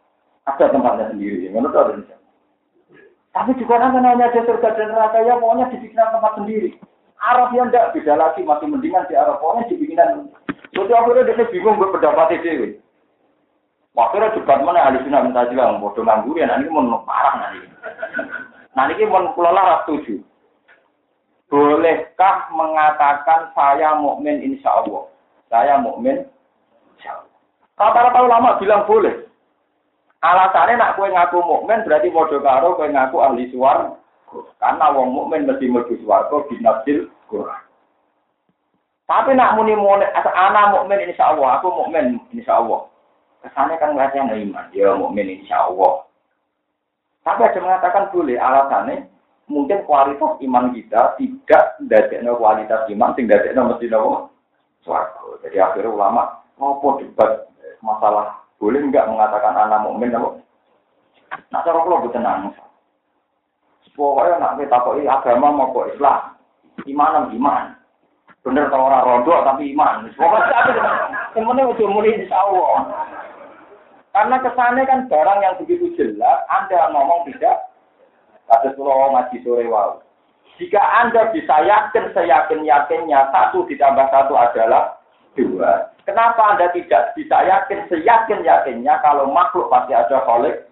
ada tempatnya sendiri. Menurut anda? Tapi juga kan hanya ada surga dan neraka ya pokoknya dibikinkan tempat sendiri. Arab yang tidak beda lagi masih mendingan di Arab pokoknya dibikinkan. Jadi akhirnya dia bingung berpendapat itu. Akhirnya debat mana ahli sunnah minta bilang bodoh nganggur ya nanti mau parah nanti. Nanti mau pulau setuju. Bolehkah mengatakan saya mukmin insya Allah? Saya mukmin insya Allah. Rata-rata ulama bilang boleh. Alasannya nak kue ngaku mukmin berarti bodoh karo kue ngaku ahli suar. Karena wong mukmin mesti mlebu swarga binasil Quran. Tapi nak muni muni anak mukmin insya Allah, aku mukmin insya Allah. Kesannya kan ngerasa yang iman, ya, mukmin insya Allah. Tapi ada mengatakan boleh alasannya mungkin kualitas iman kita tidak dadekno kualitas iman sing dadekno mesti nopo swarga. Jadi akhirnya ulama ngopo debat masalah boleh enggak mengatakan anak mukmin apa? Nah, cara kalau bukan nangis. Pokoknya nak kita agama mau kok Islam, iman iman. Bener tau orang rondo tapi iman. Pokoknya semuanya udah mulai insya Allah. Karena kesannya kan barang yang begitu jelas, Anda ngomong tidak. Kata suruh ngaji sore wow. Jika Anda bisa yakin, seyakin-yakinnya, satu ditambah satu adalah dua. Kenapa Anda tidak bisa yakin seyakin-yakinnya kalau makhluk pasti ada kholik?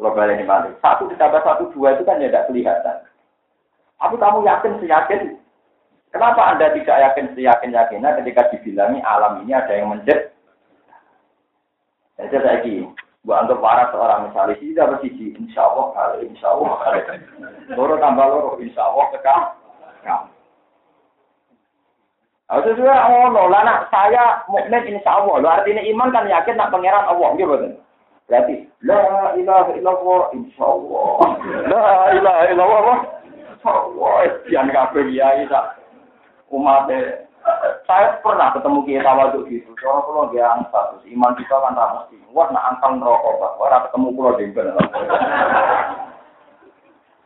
Kalau ini balik. Satu ditambah satu dua itu kan ya tidak kelihatan. Tapi kamu yakin seyakin? Kenapa Anda tidak yakin seyakin-yakinnya ketika dibilangi alam ini ada yang menjadi? Jadi saya lagi, buat anggap para seorang misalnya, sih dapat sisi, insya Allah insya Allah. Loro tambah loro, insya Allah kekal. Aku sesuai Allah, lah nak saya mukmin insya Allah. Lo artinya iman kan yakin nak pangeran Allah, gitu kan? Berarti la ilaha illallah insya Allah. La ilaha illallah insya Allah. Jangan kabeh kiai tak umatnya. Saya pernah ketemu kiai tawaduk gitu. Kalau kalau dia angkat, terus iman kita kan tak mesti. Wah nak angkat rokok, pak. Wah ketemu pulau dempel.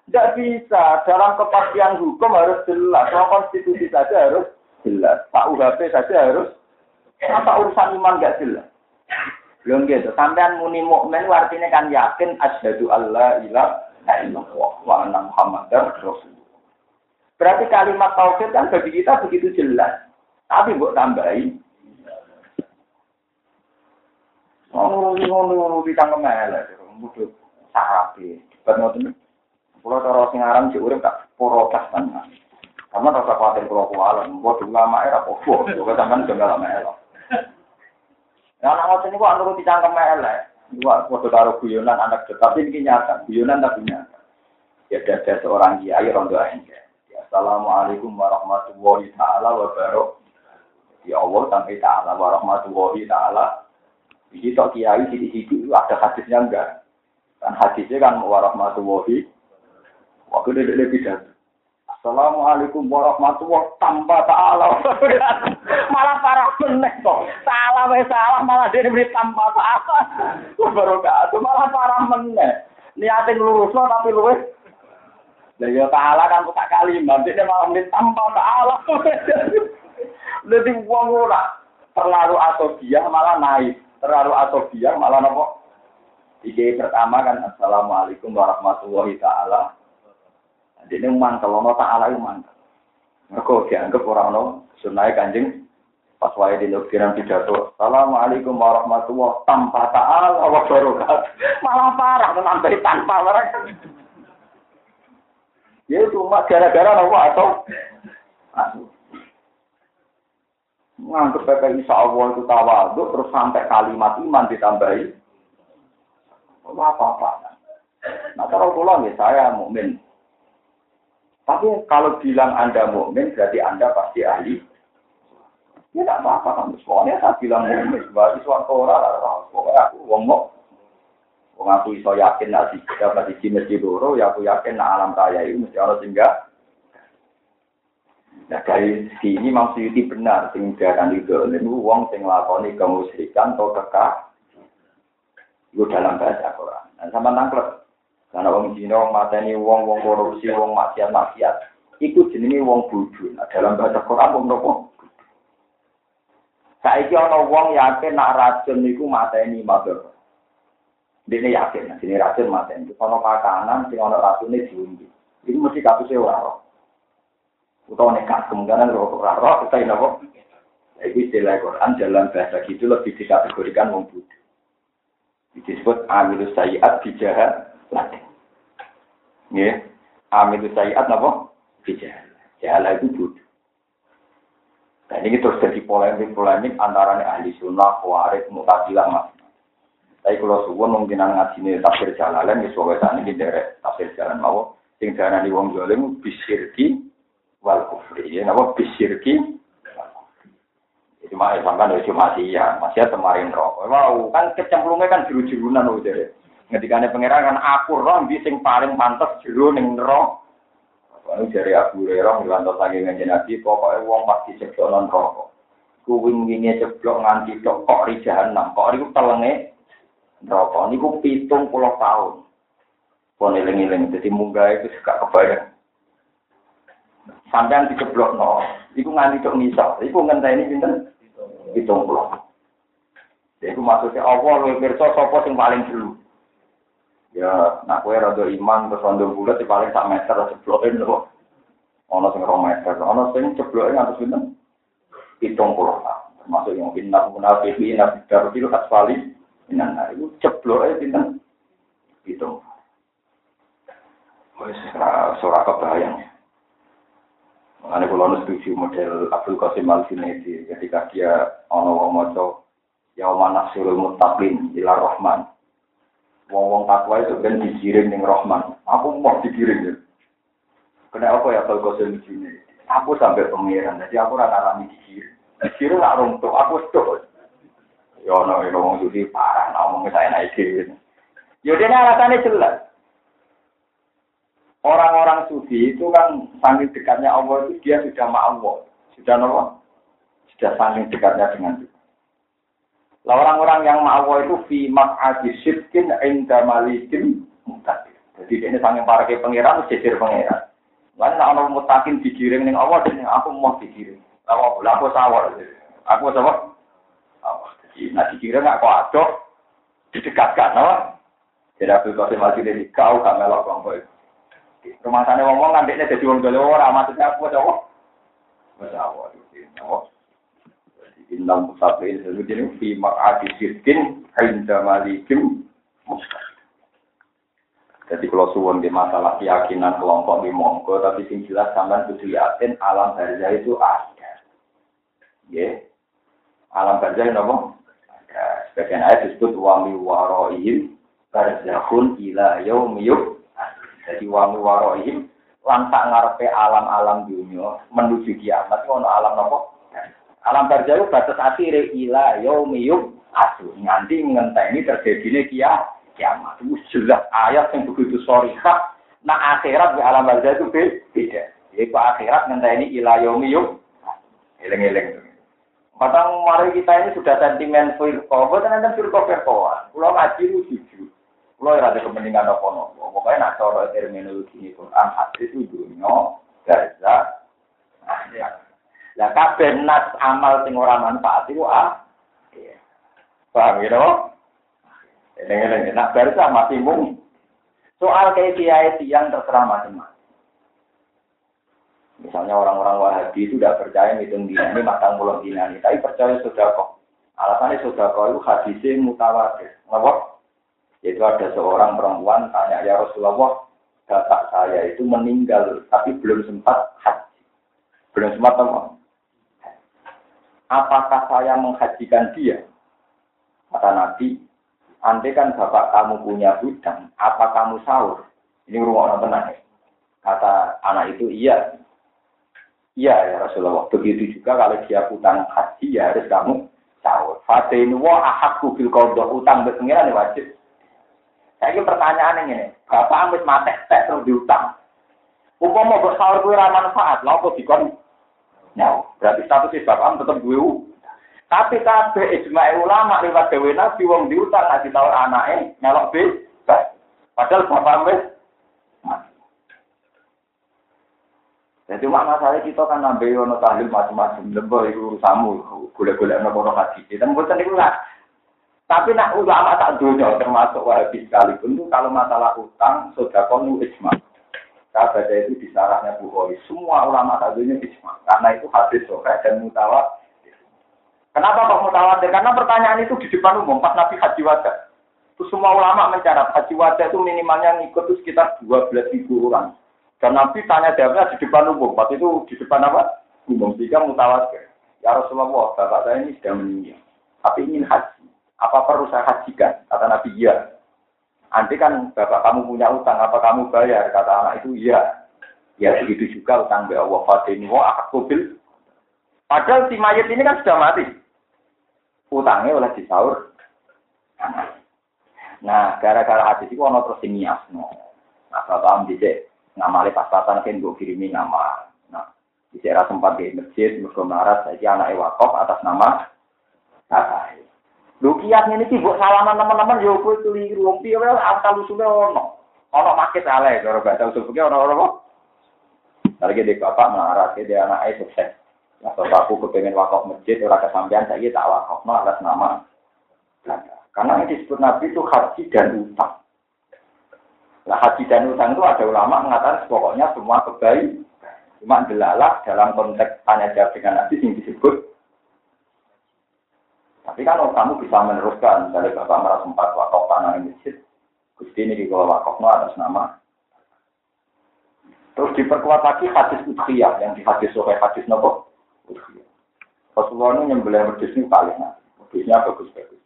Tidak bisa. Dalam kepastian hukum harus jelas. Kalau konstitusi saja harus jelas. Pak UHP saja harus apa urusan iman gak jelas. Belum gitu. Sampean muni mukmin artinya kan yakin asyhadu alla ilaha illallah wa anna muhammadar rasulullah. Berarti kalimat tauhid kan bagi kita begitu jelas. Tapi mbok tambahi Oh, ngono di tangkem elek, mudut sarape. Ben ngoten. Kulo cara sing aran sik urip tak protes tenan. Sama rasa khawatir kalau kualan, buat ulama era popo, juga sampean juga lama era. Nah, anak ngotot ini kok anu dicangkem elek. Dua foto taruh guyonan anak tapi ini nyata, guyonan tapi nyata. Ya ada seorang kiai rondo aja. Ya, Assalamualaikum warahmatullahi taala wabarakatuh. Ya Allah sampai taala warahmatullahi taala. Jadi tok kiai di situ ada hadisnya enggak? Kan hadisnya kan warahmatullahi waktu dia dia pidato. Assalamualaikum warahmatullahi tanpa ta'ala. malah parah meneh kok. Salah wae salah malah dia diberi tanpa ta'ala. Wabarakatuh malah parah meneh. Lurus tapi luwes. Lah ya ta'ala kan tak kalimat, dia malah menit tanpa ta'ala. Jadi wong ora terlalu atau dia malah naik, terlalu atau dia malah nopo. Ide pertama kan Assalamualaikum warahmatullahi taala. Jadi mantel, ono taala itu mantel. Mereka dianggap orang no sunai kanjeng pas wae di lokiran pidato. Assalamualaikum warahmatullahi tanpa taala wa barokat. Malah parah nambahi tanpa mereka. Ya cuma gara-gara nopo atau nganggep PPI Allah itu tawaduk terus sampai kalimat iman ditambahi apa apa nah kalau pulang ya saya mukmin tapi kalau bilang anda mukmin berarti anda pasti ahli. Ya tidak apa-apa kamu semuanya saya bilang mukmin berarti suatu orang pokoknya aku wong Wong aku iso yakin nak dapat di masjid dulu, ya aku yakin nak alam raya itu mesti orang singgah. Nah dari sini Imam Suyuti benar sing diakan itu niku wong sing lakoni kemusyrikan atau kekah itu dalam bahasa Quran. Dan sama nangklep. Karena wong Cina mateni wong wong korupsi wong maksiat maksiat. Iku jenenge wong bodho. Nah, dalam bahasa Quran wong nopo? Saiki ana wong yakin nak racun niku mateni mabur. Dene yakin, nah, sini racun mateni. Ono makanan sing ana racune diundi. Iku mesti kasusé ora utawa nekat kemungkinan roh roh kita apa? Itu istilah Quran dalam bahasa gitu lebih dikategorikan wong bodho. Disebut amilus sayiat bijahat latih. Ya, amilus sayiat apa? Bijahat. Jahala itu bodho. Nah ini terus jadi polemik-polemik antara ahli sunnah, khawarij, mutazilah, mas. Tapi kalau suwun mungkin ngaji ini tafsir jalalan, ya sebagai saat ini derek tafsir jalan mau. Sing darah di wong zalim bisirki wal kufri. Ya, napa bisirki itu mah sampean wis masih ya, masih ya kemarin roh. Wow, kan kecemplungnya kan jeru-jerunan dere. Ngendikane pangeran kan aku roh di sing paling pantes jero ning roh. Lalu dari Abu Hurairah ngelantos lagi ngajen Nabi, pokoknya wong pasti ceblok non rokok. Kuwing ini ceblok nganti tok kok ri jahanam, kok riku telenge rokok. Niku pitung puluh tahun. Pon eling-eling, jadi munggah itu suka kebayang. Sampean dikeblok no, iku nganti tok misal, iku ngenteni pinten? Hitung puluh. Iku maksudnya Allah lu pirsa sapa sing paling dulu. Ya, nak kowe rada iman terus rada bulat di paling sak meter jebloke lho. Ono sing rong meter, ono sing jebloke ngantos pinten? Hitung puluh. Termasuk yang inna munafiqin nabi darul asfali minan nar. Iku jebloke pinten? Hitung. Wis ora kebayang. Mengenai kalau setuju model Abdul Qasim Al Junaidi ketika dia ono wong moco mana surul mutaklin ila Rahman. Wong wong takwa itu kan dikirim ning Rahman. Aku mau dikirim ya. Kena apa ya Qasim Al Junaidi? Aku sampai pengiran, jadi aku rasa alami dikirim. Dikirim nak runtuh, aku tuh. Ya ono wong jadi parah, ngomong saya naik Ya dia alasannya jelas. Orang-orang sufi itu kan saking dekatnya Allah itu dia sudah Allah, sudah Allah, sudah saking dekatnya dengan kita. Lah orang-orang yang Allah itu fi maq'adi syirkin inda malikin mutakin. Jadi ini saking para ke pangeran jejer pangeran. Lan nek ana mutakin digiring ning Allah dan aku mau digiring. Apa lah aku sawar. Aku sawar. Jadi nek digiring aku adok didekatkan, apa? Jadi aku kasih mati dari kau gak melok kelompok Rumah sana ngomong kan dia jadi wong dole ora maksudnya apa coba? Masya Innal musafir jadi fi maqadi sirkin inda malikim Jadi kalau suwon di masalah keyakinan kelompok di monggo, tapi sing jelas sampean kudu yakin alam barzah itu ada. Ya. Alam barzah napa? Ada. Sebagian ayat disebut wa mi waroihim barzahun ila yaumiyub jadi wangi warohim lantak ngarepe alam-alam dunia menuju kiamat ono alam nopo? Alam barjau batas akhir ila yaumiyum asu nganti ini terjadi kia kiamat. Jelas ayat yang begitu sorihah. Nah akhirat di alam barzah itu beda. Yaitu akhirat ini ilayomi yuk. Eleng-eleng. Padahal mari kita ini sudah sentimen firqa, bukan nanti firqa firqaan. Kalau ngaji itu jujur. Kalau ada kepentingan apa-apa. Pokoknya nak cara terminologi ini Quran hadis itu dunia, gaza, akhirat. Lah kabeh nas amal sing ora manfaat iku ah. Paham ya, dong? Ini nak baru masih mung. Soal kayak kiai yang terserah macam-macam. Misalnya orang-orang Wahabi itu tidak percaya ngitung dina ini matang pulang dina ini, tapi percaya sudah kok. Alasannya sudah kok itu hadisnya mutawatir. Ngapa? Itu ada seorang perempuan tanya ya Rasulullah, bapak saya itu meninggal tapi belum sempat haji. Belum sempat apa? Apakah saya menghajikan dia? Kata Nabi, andai kan bapak kamu punya hutang, apa kamu sahur? Ini rumah orang tenang. Kata anak itu, iya. Iya ya Rasulullah. Begitu juga kalau dia hutang haji, ya harus kamu sahur. Fatinu wa ahakku bil kodok utang berpengiran wajib. Saya ini pertanyaan ini, bapak ambis mati tek terus diutang. Mau sahur kuwi ra manfaat, kok dikon nyawa. Berarti statusnya bapak tetap gue tapi kabeh ijma ulama lewat dewe nabi wong diutang ngasih tahu anaknya nyalok bebas. Padahal bapak wis Jadi makna saya kita kan nambah ono tahlil macam-macam lembah itu urusamu golek-golek nopo haji. Kita mboten itu lah. Tapi nak ulama tak dunia termasuk wahabi sekalipun itu kalau masalah utang sudah konu ijma. Kabar itu di sarahnya Bukhari. Semua ulama tak dunia ijma. Karena itu hadis sore dan mutawat Kenapa kok mutawatir? Karena pertanyaan itu di depan umum pas Nabi Haji Wada. Itu semua ulama mencatat Haji Wada itu minimalnya ngikut itu sekitar 12 ribu orang. Dan Nabi tanya jawabnya di depan umum. Pas itu di depan apa? Umum. Sehingga mutawatir. Ya Rasulullah, bapak saya ini sudah meninggal. Tapi ingin haji. Apa perlu saya hajikan? Kata Nabi, iya. Nanti kan bapak kamu punya utang, apa kamu bayar? Kata anak itu, iya. Ya begitu juga utang be Allah Fatini wa akabil. Padahal si mayat ini kan sudah mati utangnya oleh disaur. Nah, gara-gara hadis itu ono terus nias no. Nah, paham dicek ngamali pas-pasan kan gue kirimi nama. Nah, dicek rasa sempat di masjid, marah saja anak wakaf atas nama kakak. Lu kiasnya ini sih buat salaman teman-teman, yo gue keliru, wong piye wae asal usulnya ono. Ono maket ale, kalau bahasa usul pikir ono ono. Lagi di bapak marah, dia anak ayah sukses. Atau aku kepengen wakaf masjid, orang kesampean saya tak wakaf, no, atas nama Karena ini disebut Nabi itu haji dan utang. Nah haji dan utang itu ada ulama mengatakan pokoknya semua kebaikan. Cuma delalah dalam konteks tanya jawab dengan Nabi yang disebut. Tapi kan kalau kamu bisa meneruskan, misalnya Bapak merasa sempat wakaf tanah di masjid, Gusti ini di bawah wakaf atas nama. Terus diperkuat lagi hadis udhiyah yang di hadis sohe hadis nopo Rasulullah ini nyembelih wedus ini paling. Wedusnya bagus-bagus.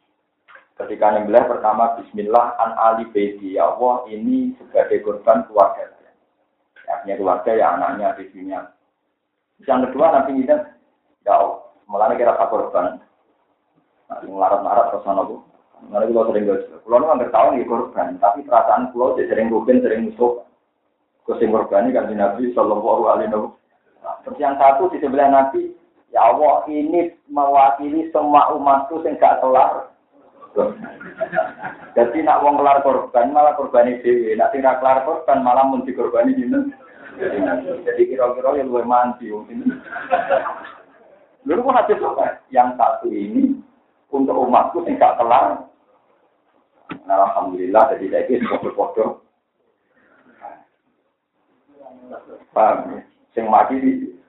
Ketika nyembelih pertama Bismillah an Ali Baiti ya Allah ini sebagai korban keluarga saya. Ya, keluarga ya anaknya di dunia. Yang kedua nanti kita ya Allah malah kira apa korban. Nah, ngelarat-larat terus sana bu. Nanti kalau sering gak Pulau ini hampir tahun nih korban, tapi perasaan pulau sering rugen, sering musuh. Kusim korban ini kan Nabi Shallallahu Alaihi Wasallam. Terus yang satu di sebelah Nabi, ya Allah ini mewakili semua umatku yang gak kelar. Jadi nak wong kelar korban malah korbani dewi, nak tidak kelar korban malah mun dikorbani dinten. Jadi kira-kira yang luwih mandi Lalu pun hadis? Yang satu ini untuk umatku yang gak kelar. Nah, Alhamdulillah jadi saya ini foto-foto. Paham ya? Yang mati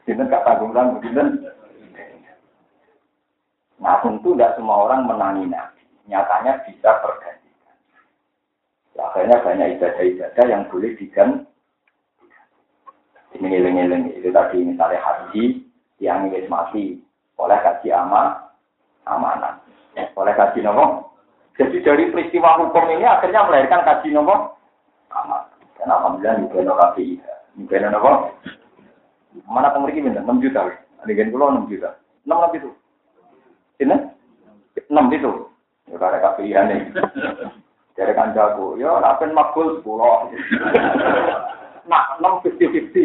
Sinten gak tanggung-tanggung, sinten. Nah tentu tidak semua orang menangi Nabi. Nyatanya bisa tergantikan. Ya, akhirnya banyak ibadah-ibadah yang boleh diganti. Ini ngiling-ngiling itu tadi misalnya haji yang ingin mati oleh kaji ama amanah. Oleh kaji nopo. Jadi dari peristiwa hukum ini akhirnya melahirkan kaji nopo. Dan alhamdulillah nopo Juga nopo Mana pemiliki minta? 6 juta. Adegan pulau 6 juta. 6 lebih itu. Ini? 6 itu. Ya ada pilihan nih. Dari kancaku, yo napen makbul. Nak enam fifty fifty.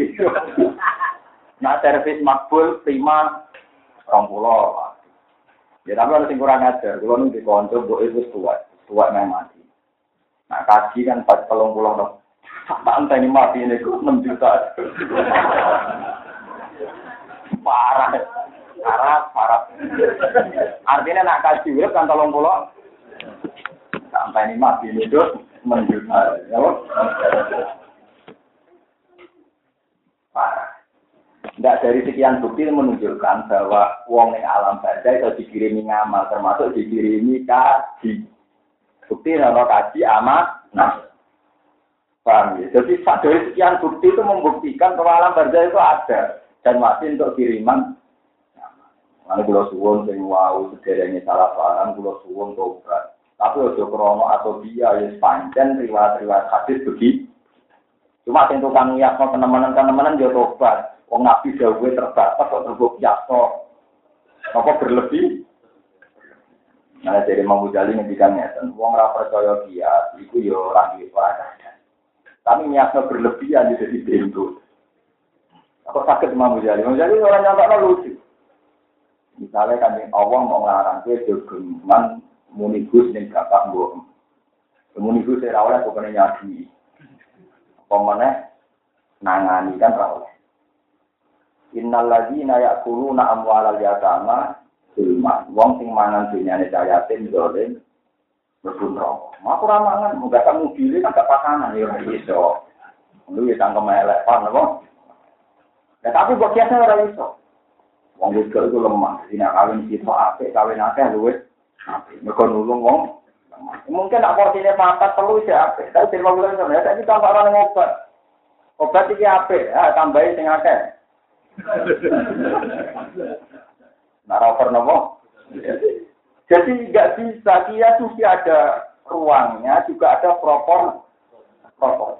Nak servis makbul lima rong pulau. Ya tapi harus kurang ajar. Kalau nanti konco bu itu tua, tua yang mati. Nah kaji kan pas telung pulau dong. Sampai ini mati ini kok enam juta. Parah. Parah, parah. Artinya nak kaji urip kan tolong pulau. Sampai ini mati ini tuh menjuta. Ya, Parah. Tidak dari sekian bukti menunjukkan bahwa wong yang alam baca itu dikirimi ngamal, termasuk dikirimi kaji. Bukti nama kaji amat, nah. Paham ya? Jadi dari sekian bukti itu membuktikan bahwa alam baca itu ada dan masih untuk kiriman. Lalu kalau suwon sing wau sederhana salah paham, kalau suwon tobat. Tapi ojo krono atau dia yang panjang riwayat-riwayat hadis begitu. Cuma sing tukang yakno teman-teman yo tobat. Wong nabi dawuhe terbatas kok terbuk yaso. Apa berlebih? Nah, jadi Imam Ghazali ngendikan ngeten, wong ora percaya dia, iku yo ora duwe ora Tapi niatnya berlebihan jadi bentuk. Apa sakit Imam Ghazali? Imam Ghazali orang nyata lucu. Misalnya kan Allah mau ngarang dia jogeman munigus ning bapak mbok. Munigus ora oleh pokoknya nyadi. Apa meneh nangani kan oleh. Innal ladzina ya'kuluna amwalal yatama zulma. Wong sing mangan dunyane yatim dolen mlebu neraka. Aku ora mangan, muga kamu pilih kan gak pakanan ya iso. Lu ya tangkem elek pan apa? Ya tapi kok kiasnya ora iso. Wong wedok itu lemah, dina kawin situ apik, kawin akeh luwih apik. Mergo nulung wong Mungkin nak porsinya papat telu sih apik. Tapi terima bulan sama ya, tapi tambah orang obat. Obat iki apik, ya tambahin sing akeh. Nopo. Jadi nggak bisa dia suci ada ruangnya, juga ada propor propor.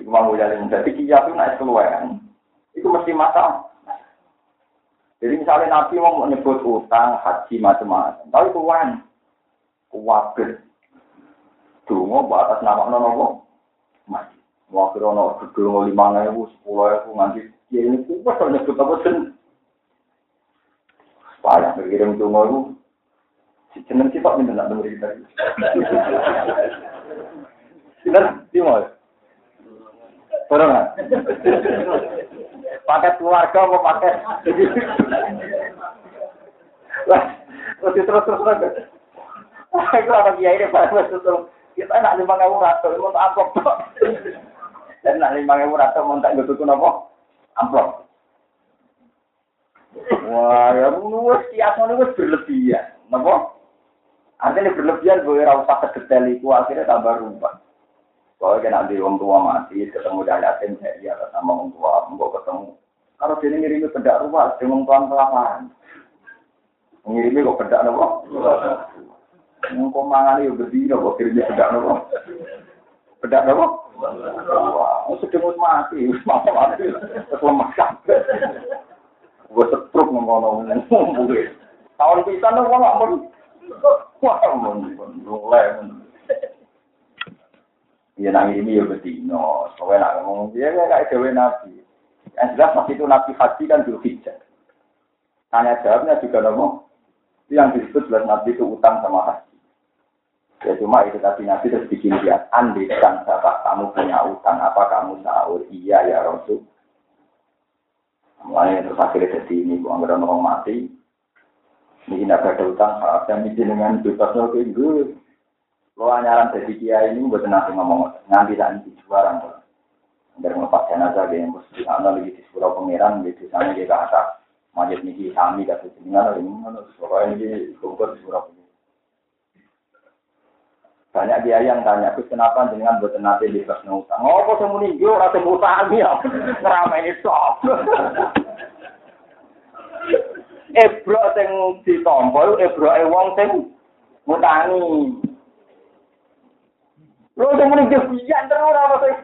Iku mau jalan. Jadi kia itu naik keluar, itu mesti masalah. Jadi misalnya Nabi mau menyebut utang, haji macam-macam, tapi tuan, kuwatir, dungo batas nama nono mati. Waktu ono gedung lima ribu, sepuluh ribu nganti ya ini kuat kalau nyebut apa sen. Banyak berkirim dungo itu. Si jeneng kita minta nak dengar kita. Sinar, di mana? Orang Paket keluarga apa paket? Terus terus terus terus. Aku ada kiai ini pak, terus kita nak lima ribu ratus, mau apa? Dan nak lima ribu rata mau tak gitu nopo amplop. Wah, ya nuwes kias nuwes berlebihan, nopo? Artinya berlebihan gue rasa kedetail itu akhirnya tambah rumah. Kalau kena di orang tua mati, ketemu dari yatim, saya sama orang tua, mau ketemu. Kalau dia ngirimi bedak rumah, dia orang tua kelaparan. Ngirimi kok bedak nopo? Ngomong mangan itu berdiri, kok kirimnya bedak nopo? Bedak nopo? Wah, sedang mati, mati mati, lemah sampai. Gue setruk ngono ngomong Tahun pisan nggak mau. Wah, mau mulai. Iya nang ini ya betino, soalnya nak ngomong dia kayak dewe nabi. Yang jelas waktu itu nabi haji kan dulu hijab. Tanya jawabnya juga ngomong, yang disebut jelas nabi itu utang sama haji. Ya cuma itu tadi Nabi terus bikin dia andi dan siapa kamu punya utang apa kamu sahur iya ya Rasul. Mulai terus akhirnya jadi ini gua nggak orang mati. Ini tidak ada utang saya mikir dengan bebasnya ke. Lo anyaran jadi kia ini buat nanti ngomong nanti tak di juaran tuh. Dari melepas jenazah dia yang mesti ana lagi di sekolah pangeran di sana dia ke atas. Majid niki kami kata mana ini mana pokoknya ini kumpul di sekolah banyak dia yang tanya, Gus kenapa dengan buat nanti di kelas utang? Oh, kok semua nih, gue rasa utang ya, ngerama ini sok. Ebro sing ditompol, ebro e wong sing ngutangi. Lo semua nih kebian terus apa sih?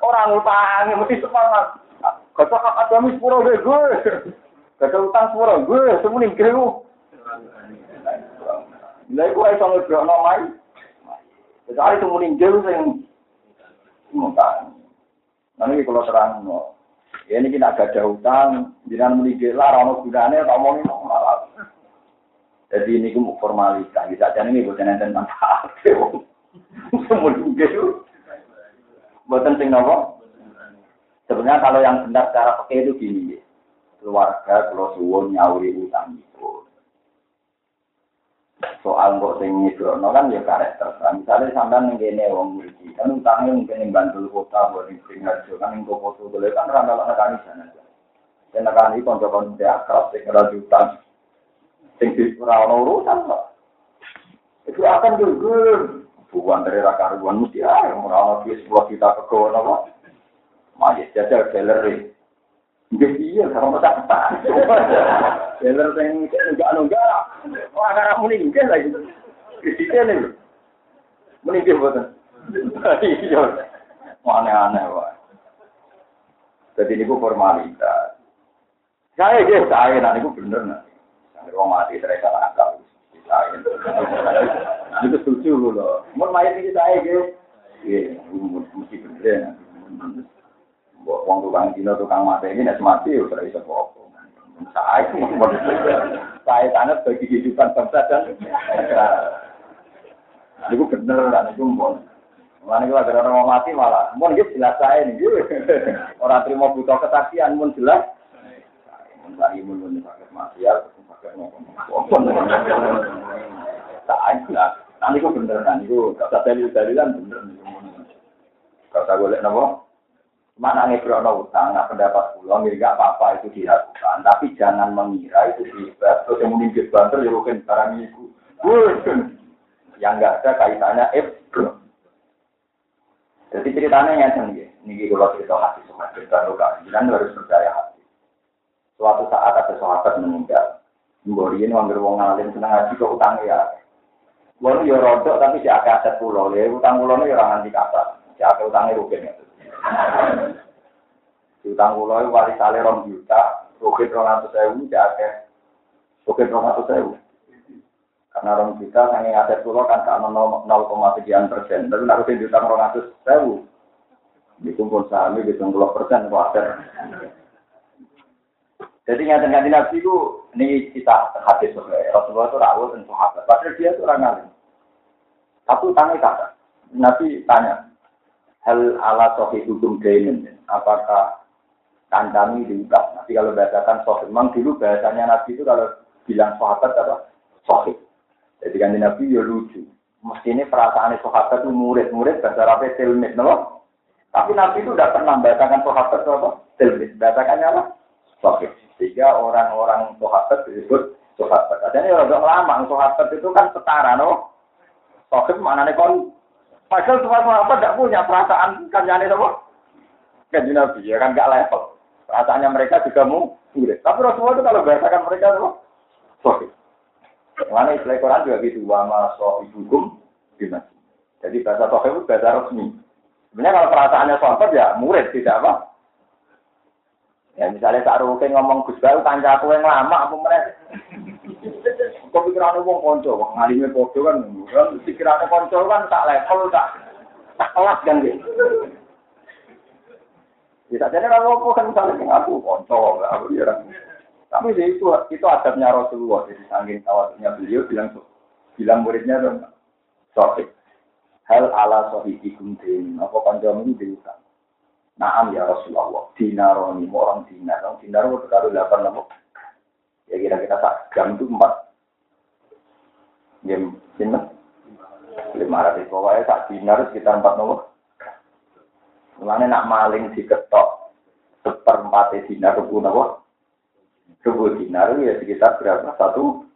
Orang ngutangi, mesti semangat. Kata hak agamis pura gue, kata utang pura gue, semua nih Lha iku iso ngebrokno mai. Kecuali itu meninggal sing mungkin. Nanti kalau terang, ya ini kita agak jauh utang, jangan meninggal lah, orang gunanya, tak mau malah. Jadi ini mau formalitas, bisa jadi ini bukan enten manfaat. Meninggal, bukan sing nopo. Sebenarnya kalau yang benar secara pakai itu gini, keluarga kalau suwon nyauri utang itu. Soal kok sing ngibrono kan ya karakter. Misalnya sampean ning kene wong mriki, kan utangnya mungkin ning Bantul kota, ning Sidoarjo, kan ning foto boleh kan ora ana nekani sana. Dan nekani kanca-kanca akrab sing ora. Sing ora urusan kok. Itu akan gugur. Bukan dari raka ruan mesti ah, ora ono duit 10 juta kegono kok. Majis jajal galeri. Nggih iya karo tak tak. Galer sing enggak enggak. Wah karena muni nggih lagi. Krisike ne. Muni nggih boten. Iya. Aneh-aneh wae. Jadi ini formalitas. Saya gitu, saya nah ini bener nah. Kalau mati saya salah akal. Saya itu setuju loh. Mau main ini saya gitu. Iya, mesti bener. Wong tukang dino tukang mati ini nek mati ya ora iso apa. Saya saya sangat bagi kehidupan bangsa dan negara. Itu bener kan itu mon. Mana kalau ada orang mati malah, mon gitu jelas saya nih. Orang terima butuh kesaksian, mon jelas. Mencari mon mon sakit mati ya, ngomong. Saya nanti itu bener kan itu kata dalil dalilan bener. Kata golek nopo? Mana ngebrono utang, nah pendapat pulau, nggak apa-apa itu dilakukan. Tapi jangan mengira itu hebat. Terus yang meninggal banter, ya mungkin barang itu. Yang nggak ada kaitannya ebro. Jadi ceritanya yang tinggi. Ini kalau cerita hati sama cerita luka. Jangan harus percaya hati. Suatu saat ada sahabat meninggal. Mbori ini wanggir wong alim senang ngaji ke utang ya. Walau ya rodok tapi si akeh aset pulau. Ya utang pulau ini orang nanti kata. Si akeh utangnya rugen ya. Utang pulau itu wali sale juta, rong atus sewu, jake, rugi rong atus sewu. Karena rom juta, sange aset pulau kan kan 0, sekian persen, tapi utang rong atus sewu. Dikumpul saham, hitung puluh persen kuatir. Jadi nyata nganti nabi itu ini kita hadis sebenarnya Rasulullah itu rawat dan sahabat. Padahal dia itu orang alim. Tapi tanya kata, Nabi tanya, hal ala sohi hukum dainin. Apakah kandami diungkap? Nanti kalau bahasakan sohi, memang dulu bahasanya Nabi itu kalau bilang sahabat apa? Sohi. Jadi kan Nabi ya lucu. Mesti ini perasaan sahabat itu murid-murid bahasa Arabnya tilmid, no? Tapi Nabi itu tidak pernah bahasakan sahabat apa? Tilmid. Bahasakannya apa? Sohi. Sehingga orang-orang sahabat disebut sahabat. Adanya orang lama, sahabat itu kan setara, no? Sohi maknanya kon Padahal semua sahabat tidak punya perasaan kancane sama kanjeng Nabi ya kan nggak level. Perasaannya mereka juga mau murid. Tapi Rasulullah itu kalau bahasakan mereka sama sohi. Mana istilah Quran juga gitu, wama sohi hukum gimana? Jadi bahasa sohi itu bahasa resmi. Sebenarnya kalau perasaannya sahabat ya murid tidak apa. Ya misalnya Kak Rukin ngomong Gus Baru kanca aku yang lama apa mereka. Kok pikirannya wong konco, wong ngalime kan, kan pikirannya konco kan tak level, tak tak kelas kan gitu. Bisa jadi kalau aku kan misalnya aku konco, aku ya Tapi itu itu adabnya Rasulullah, jadi saking tawasnya beliau bilang bilang muridnya dong, sohib. Hal ala sohibikum din, apa kancamu ini diutang. Naam ya Rasulullah, dinaroni, orang dinar, orang dinar itu baru delapan lama. Ya kira-kira tak jam itu empat Game sinten? Lima ratus pokoknya tak dinar sekitar empat nomor. Mulane nak maling diketok seperempat dinar rebu nopo? Rebu dinar ya sekitar berapa? Satu.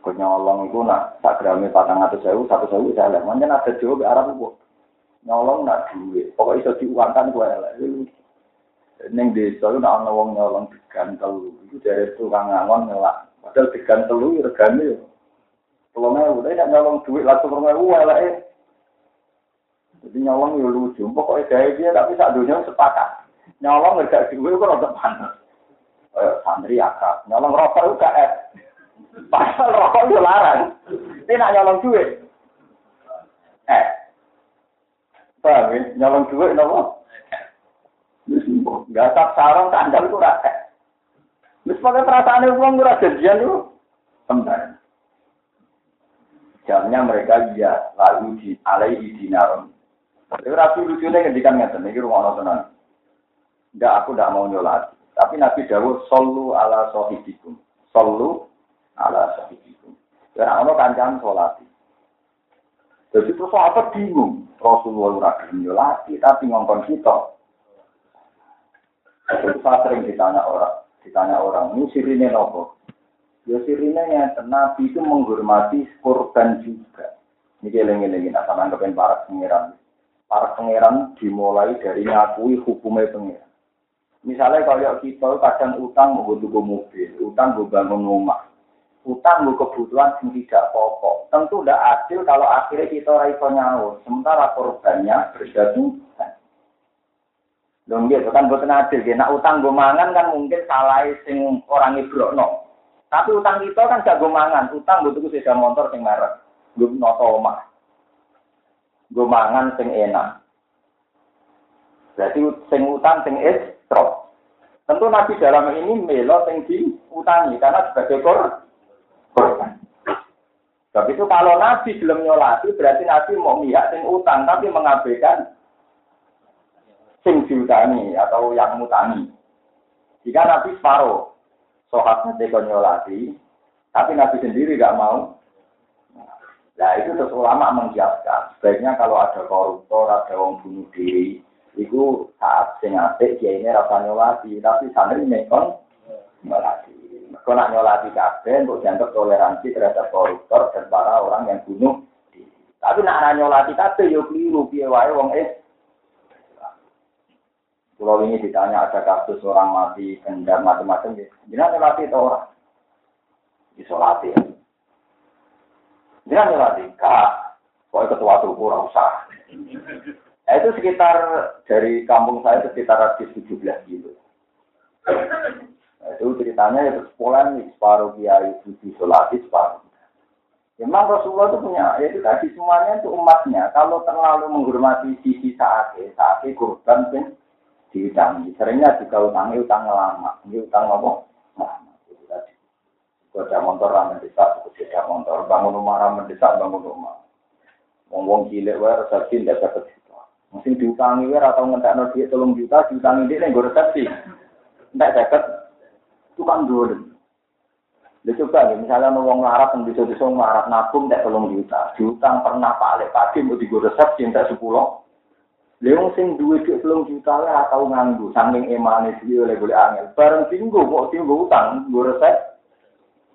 Kau nyolong itu nak tak gramnya patang atau sewu, satu sewu saya lihat. Mungkin ada jauh Arab itu. Nyolong nak duit. Pokoknya iso diuangkan gue lah. Neng desa itu nak ngomong nyolong degan telu. Itu dari tukang ngangon ngelak. Padahal degan telu regane Tolong ewu, tapi tidak nyolong duit langsung tolong ewu, eh. Jadi nyolong ya lucu, pokoknya gaya dia tapi saat dunia sepakat. Nyolong nggak duit kok rada panas. Eh, santri akak, nyolong rokok itu gak Pasal rokok itu larang. Ini nak nyolong duit. Eh. Paham ya? Nyolong duit nopo? Gak tak sarong kandang itu rasa. Terus pakai perasaan uang itu jadian itu. Sebentar. Jamnya mereka iya lalu di alai di dinaron. Tapi rapi lucunya ketika ngeten ini rumah tenang. Enggak, aku tidak mau nyolat. Tapi Nabi Dawud solu ala sohidikum. Solu ala sohidikum. Karena ono kancam sholat. Jadi terus apa bingung? Rasulullah ora nyolati tapi ngongkon kita. Terus saya sering ditanya orang, ditanya orang, ini sirine nopo? Ya sirine yang Nabi itu menghormati korban juga. Ini keleng-kelengin, nah sama kepen para pangeran. Para pangeran dimulai dari ngakui hukumnya pangeran. Misalnya kalau kita kadang utang mau mobil, utang mau bangun rumah, utang mau kebutuhan yang tidak pokok. Tentu tidak adil kalau akhirnya kita raiso nyaur, sementara korbannya berjatuhan. Dong gitu kan bukan adil. Nah utang gue mangan kan mungkin salah sing orang no. Tapi utang kita kan gak gue mangan, utang gue tuku sepeda motor sing merek, gue noto omah. Gue mangan sing enak. Berarti sing utang sing es. Tentu Nabi dalam ini melo yang diutangi karena sebagai korban. Sebab itu kalau Nabi belum nyolati berarti Nabi mau mihak sing utang tapi mengabaikan sing diutangi atau yang mutangi. Jika Nabi separuh, sahabatnya kau nyolati, tapi Nabi sendiri tidak mau. Nah itu terus ulama mengiaskan. Sebaiknya kalau ada koruptor, ada orang bunuh diri, Iku saat sing apik kiai ini rasa nyolati, tapi santri nekon nyolati. Kau nak nyolati kabeh, untuk dianggap toleransi terhadap koruptor dan para orang yang bunuh. Tapi nak nyolati kabeh yo keliru piye wae wong es. Kalau ini ditanya ada kasus orang mati, kendar macam-macam, jangan nyolati itu orang. Isolati ya. Jangan nyolati, kak. Kau ketua tubuh usah. Nah, itu sekitar dari kampung saya sekitar radius 17 kilo. Nah, itu ceritanya itu nih separuh kiai suci solati separuh. Memang Rasulullah itu punya, ya itu tadi semuanya itu umatnya. Kalau terlalu menghormati sisi saat saat kurban pun diutangi. Seringnya juga utangi utang lama, ini utang? Lama. Itu tadi. Kuda motor ramen desa, kuda motor, bangun rumah ramen desa, bangun rumah. Wong-wong cilik wae resepsi ndak dapat Mungkin diutangi wir atau ngentek duit tolong juta, diutangi nih gue resepsi. Nggak dapat, itu kan dulu. Dia coba ya, misalnya mau ngarap yang bisa bisa ngarap nabung tidak tolong juta, diutang pernah Alek pagi mau digo resepsi tidak sepuluh. Leung sing duit duit tolong juta lah atau nganggu, saking emanis dia oleh boleh angin. Bareng tinggu, kok tinggu utang, gue resep.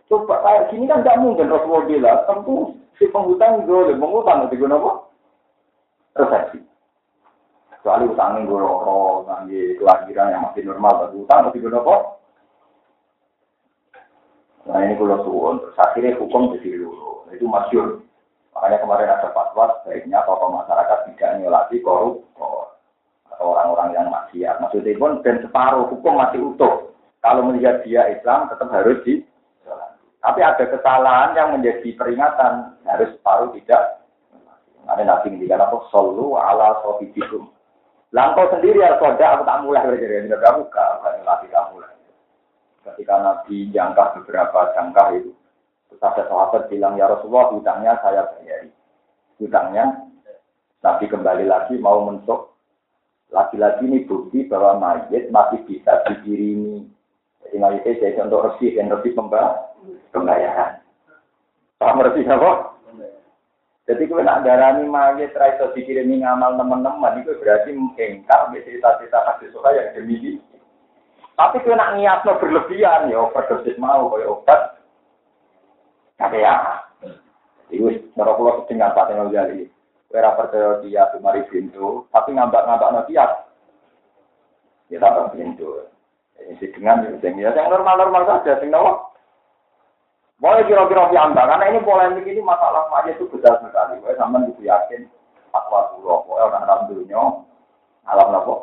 Coba kayak gini kan tidak mungkin Rasulullah bilang, tentu si penghutang boleh mengutang, nanti gue nopo resepsi. Kecuali utangnya gue rokok, nanti kelahiran yang masih normal, tapi utang masih gue rokok. Nah ini kalau suwon, terus akhirnya hukum jadi dulu. Itu masyur. Makanya kemarin ada fatwa, sebaiknya tokoh masyarakat tidak nyolati koruptor atau orang-orang yang maksiat. Maksudnya pun dan separuh hukum masih utuh. Kalau melihat dia Islam tetap harus di tapi ada kesalahan yang menjadi peringatan harus separuh tidak. Ada nabi ngendikan apa? Solu ala sohibikum. Langkau sendiri harus ada, aku tak mulai belajar ini, tidak buka, lagi tak mulai. Ketika Nabi jangka beberapa jangka itu, ada sahabat bilang, ya Rasulullah hutangnya saya bayari. Hutangnya, Nabi kembali lagi mau mentok. Lagi-lagi ini bukti bahwa mayit masih bisa dikirimi. Jadi mayitnya jadi untuk resih dan resih pembayaran. Paham resih apa? Jadi kalau nak darani mayat raiso dikirimi ngamal teman-teman itu berarti mengengkar cerita-cerita kasih suka yang dimiliki. Tapi nak niatnya berlebihan ya overdosis mau kayak obat. Tapi ya, itu cara pulau sedang apa yang jadi. Kira percaya dia mari pintu, tapi ngambak-ngambak dia. Ya tak pintu. Ini dengan yang normal-normal saja, sing nawa. Boleh kira-kira piambang, karena ini polemik ini masalah aja itu besar sekali. Gue sama itu yakin dulu, pokoknya orang alam dunia, alam apa?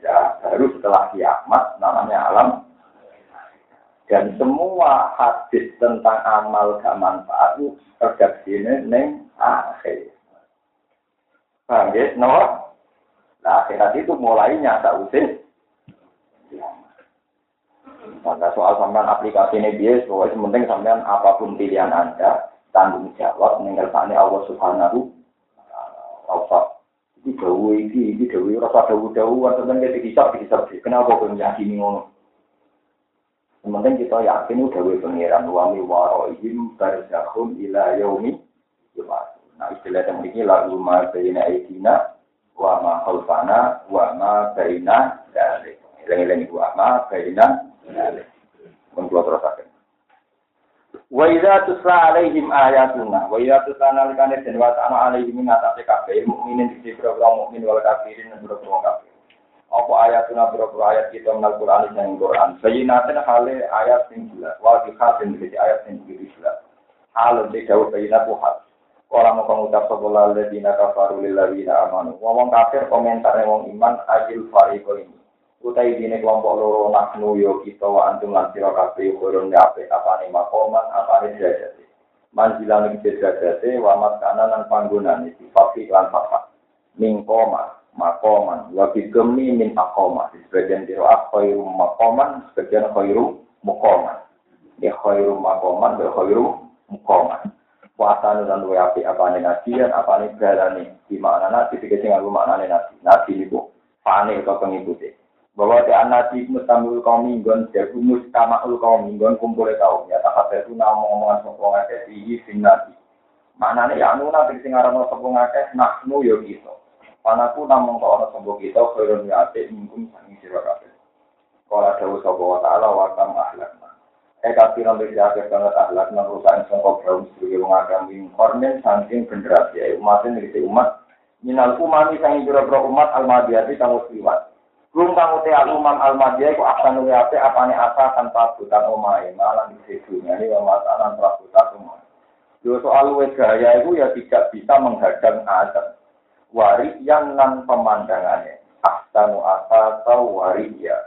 Ya, baru setelah kiamat namanya alam. Dan semua hadis tentang amal gak manfaat itu redaksinya neng akhir. Paham ya? No? Nah, akhirat itu mulainya tak usir. Maka soal sampean aplikasi ini bias, pokoknya penting sampean apa pun pilihan Anda, tanggung jawab mengertani Allah Subhanahu wa taala. Iki dawu iki, iki dawu rasa dawu-dawu sampean kita dihisab. Kenapa kok meyakini ngono? Sementara kita yakin dawe pengiran wami warohim barzakhun ila yaumi yumat. Nah istilah yang ini lagu ma aidina wa ma khalfana wa ma bayina dalik. Ilang-ilang wa ma bayina dalik. Mengkulau terus akan. Wa idza tusla alaihim ayatuna wa idza tusla nalikane den wa ta'ala alaihim ngatasi kabeh mukminin di sira mukmin wal kafirin dan kafir apa ayatuna berapa ayat kita menal Quran yang Quran. Bayinatin hale ayat yang jelas. Wajib hasin jadi ayat yang jelas. Hal di jauh bayinat wahad. Orang mau pengucap sebelah ledina kafaru lilladzina amanu. Ngomong kafir komentar wong iman ajil fariko ini. Utai dini kelompok loro naknu yo kita wa antum lan sira kabeh kurun apa nih makoman apa nih derajate. Manjilan iki derajate wa maskanan lan panggonane sifat lan sifat. Mingkoma makoman. Wa bigemi min akoma sebagian kiro khairu makoman sebagian khairu mukoman ya khairu makoman dan khairu mukoman puasa dan dua api apa nih nasian apa nih berani di mana nasi tiga tinggal makna nasi nasi itu panik atau pengikuti bahwa di anati mustamul kaum minggon jadi mustamaul kaum minggon kumpul kaum ya tak itu nama omongan sopong akeh di finasi mana nih ya nuna sing aran sopong akeh naknu yo gitu Panaku namung kok ana sembuh kita khairun ya ate mingkum sangi sira kabeh. Kala dawuh sapa wa ta'ala wa tam ahlakna. Eh kafiran wis akeh banget ahlakna rusak sangka kaum sing wong agam ing kornen saking generasi ya umat iki umat minal umami sang ira umat almadiyati kang liwat. Rum kang uti al-umam al-madiyah ku akan luwe ape apane asa tanpa butan omahe malah di dunia ini masalan prabutan rumah. Yo soal luwe gaya itu ya tidak bisa menghadang azab wari yang nan pemandangannya ahsanu asa atau wari ya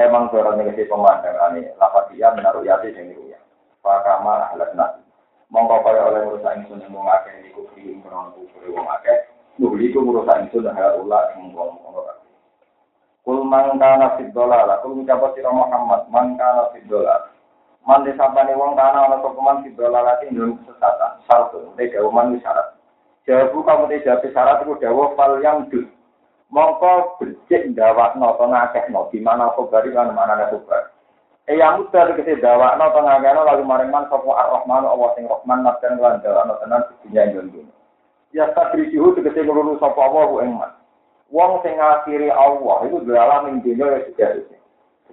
emang suara negasi pemandangannya lapat dia menaruh yati sing ya fakama ahlat nasi mongko kaya oleh merusak ingsun yang mengakeh iku kiri menawan kufuri wong akeh nuhli ku merusak ingsun hal ula yang mengkono Kul man kana fid dolal, kul ngucap sira Muhammad, man kana fid dolal. Man disapane wong kana ana sapa man fid dolal ati ndung kesesatan. Syarat, nek man syarat. Jawabu kamu tidak jawab syarat itu dawa fal yang dus. Mongko becik ndawakno to ngakehno di mana kobari lan mana ana kobar. Eh yang mutar kese dawakno to ngakehno lalu maring man sapa Ar-Rahman Allah sing Rahman madan lan dawakno tenan dunya yen Ya takrihu tegese nglulu sapa Allah ku ing Wong sing ngakhiri Allah itu dalam ing dunya ya sudah itu.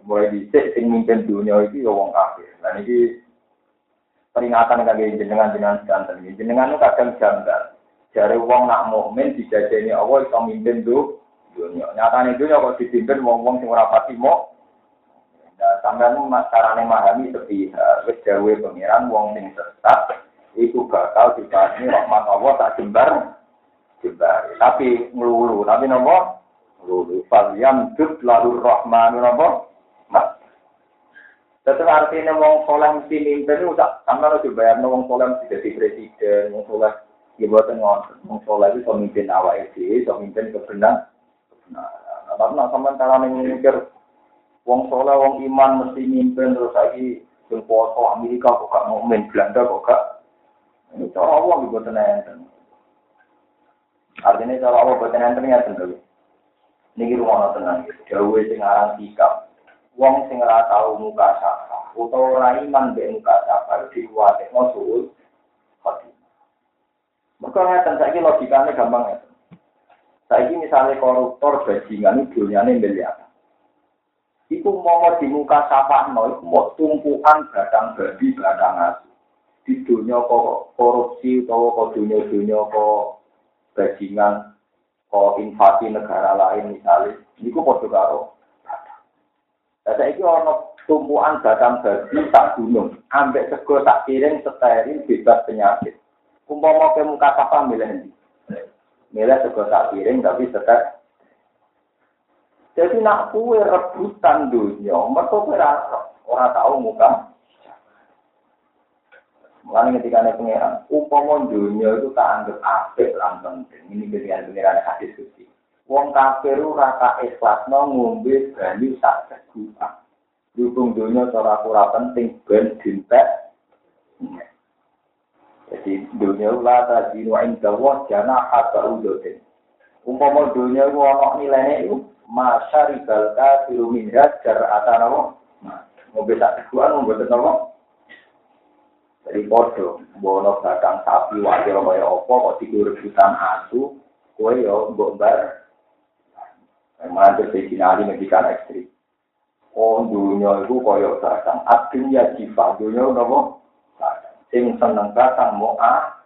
Mulai dicek sing mimpin dunia itu ya wong kafir. Dan ini peringatan kagak jenengan jenengan jantan. Jenengan itu kadang janggal. Jare wong nak mukmin dijajeni Allah iso mimpin do dunia. Nyatane dunia kok dipimpin wong-wong sing ora pati mau. Nah, sampean carane memahami sepi wis dawuhe pengiran wong sing sesat iku bakal dibahas rahmat Allah tak jembar jembar. Tapi ngelulu, tapi nopo? Ngelulu. Fal yam dud lalu rahmanu nopo? Mas. Tetap artinya wong soleh mesti mimpin itu sama lo dibayar wong soleh mesti jadi presiden, wong soleh Ya buatan ngotot. Wong soleh itu pemimpin awak itu, pemimpin kebenaran. Nah, tapi nak sampai cara mikir, wong soleh, wong iman mesti mimpin terus lagi yang poso Amerika kok gak mukmin Belanda kok gak. Ini cara Allah di buatan enten. Artinya cara Allah buatan enten ya tentu. Ini rumah tenang. Jauh sing aran sikap. Wong sing ora tau muka sapa, utawa ora iman mbek muka sapa dikuwatekno suul mereka ngeten, saya logikanya gampang ya. Saya ini misalnya koruptor bajingan itu dunyanya miliar. Itu mau di muka sapa no, mau tumpuan badang babi, badang asu. Di dunia korupsi, atau kok dunia-dunia kok bajingan, kok invasi negara lain misalnya, kok podo karo. Nah, saya ini orang tumpuan badang babi tak gunung, ambek sego tak piring steril bebas penyakit. Umpama ke muka apa milih? Milih sego tak piring tapi setek. Jadi nak kue rebutan dunia, mereka kue rasa. Orang tahu muka. Mulai ketika ada pengiran, umpama dunia itu tak anggap apik lan penting. Ini ketika pengiran hadis suci. Wong kafir raka ikhlas no ngombe banyu sak segukan. Dukung dunia cara kurang penting ben dintek. Jadi dunia lah tadi nu inda wah jana hatta udotin. Umpama dunia itu ana nilainya itu masyaribal kafiru min jar atana wong. Ngombe sak segukan ngombe tenawa. Jadi bodoh, bono batang sapi wakil kaya apa kok tidur rebutan asu, kue yo mbok bar Mantu Sayyidina Ali ngendikan ekstrim. Oh dunia itu kaya datang. Adin ya. Dunia apa? Sing seneng datang mau ah.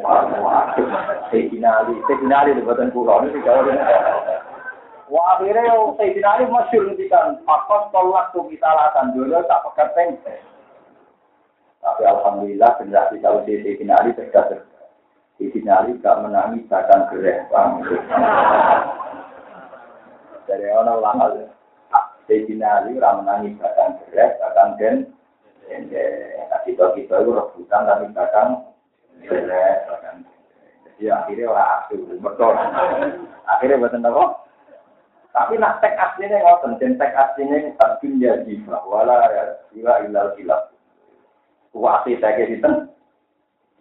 Wah, wah. Sayyidina Ali. Sayyidina Ali di badan pulau ini. Wah, akhirnya yang Sayyidina Ali masyur kita lakukan. Dunia tak pekat pengse. Tapi Alhamdulillah generasi tahu Sayyidina Ali cerdas di Ali gak menangi bahkan gereh paham dari orang ulama di Ali orang menangi bahkan gereh bahkan gen kita kita itu rebutan tapi bahkan gereh bahkan jadi akhirnya orang asu betul akhirnya buatan apa? Tapi nak tek aslinya ngoten dan tek aslinya tabin ya jiwa wala ya. Sila ilal silap Wah, saya kayak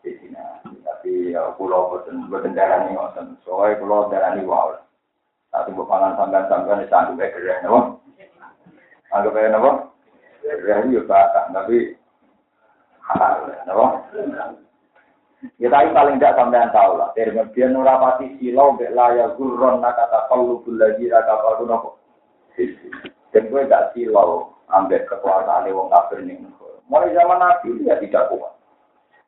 di sini tapi ya pulau boten boten darah nih soalnya pulau darah nih wow satu bukangan sampean sampean di sana juga keren nopo anggap aja nopo keren juga bahkan tapi halal nopo Ya tapi paling tidak sampean tahu lah. Dari kemudian nurapati silau bek layak gurron nakata kalu lagi raka palu nopo. Dan gue gak silau ambek kekuasaan wong kafir nih. Mulai zaman Nabi dia tidak kuat.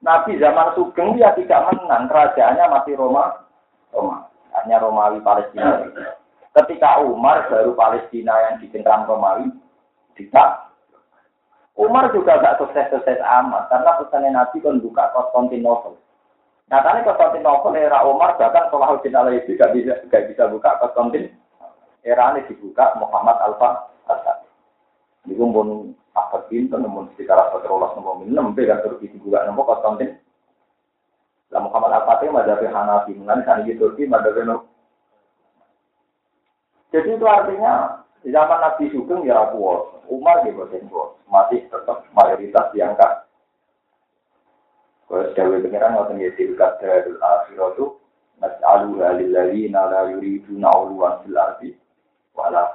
Nabi zaman Sugeng dia tidak menang, kerajaannya masih Roma, Roma, hanya Romawi Palestina. Ketika Umar baru Palestina yang dicengkram Romawi, tidak. Umar juga gak sukses-sukses amat, karena pesannya Nabi kan buka Konstantinopel. Nyatanya Konstantinopel era Umar bahkan Salahuddin Alayhi gak bisa gak bisa buka Konstantin. Era ini dibuka Muhammad Alfa Asad. Ini pun apa pinter namun sekitar apa? Terolas nomor kan terus itu juga nomor Konstantin. Lah Muhammad Al Fatih madhabi Hanafi. Mengenai di Turki madhabi Jadi itu artinya di zaman Nabi Sugeng ya kuat, Umar di bosen kuat, masih tetap mayoritas diangkat. Kalau Dewi pengiran ngoten ya tilkat dari akhirat itu nas'alu halilladzina la yuriduna uluwan fil wala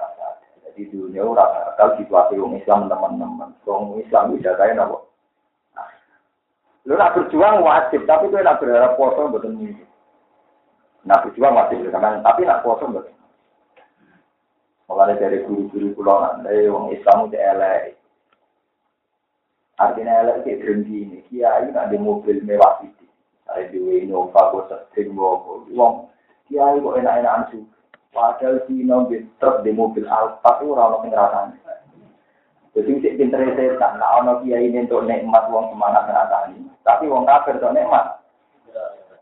di dunia ora bakal situasi wong Islam teman-teman. Wong Islam bisa kaya napa? Lu nak berjuang wajib, tapi kowe nak berharap poso mboten mungkin. Nak berjuang wajib kan, tapi nak poso mboten. Mulai dari guru-guru pulau dari wong Islam udah elek. Artinya elek kayak berhenti ini. Kiai nak di mobil mewah itu. Saya di Innova, gue sering wong. Kiai kok enak-enakan juga. Padahal Cina di truk di mobil Alfa itu orang yang ngerasani. Jadi sih pinter setan, nah ono kiai ini untuk nikmat uang semangat ngerasani. Tapi uang kafir untuk nikmat.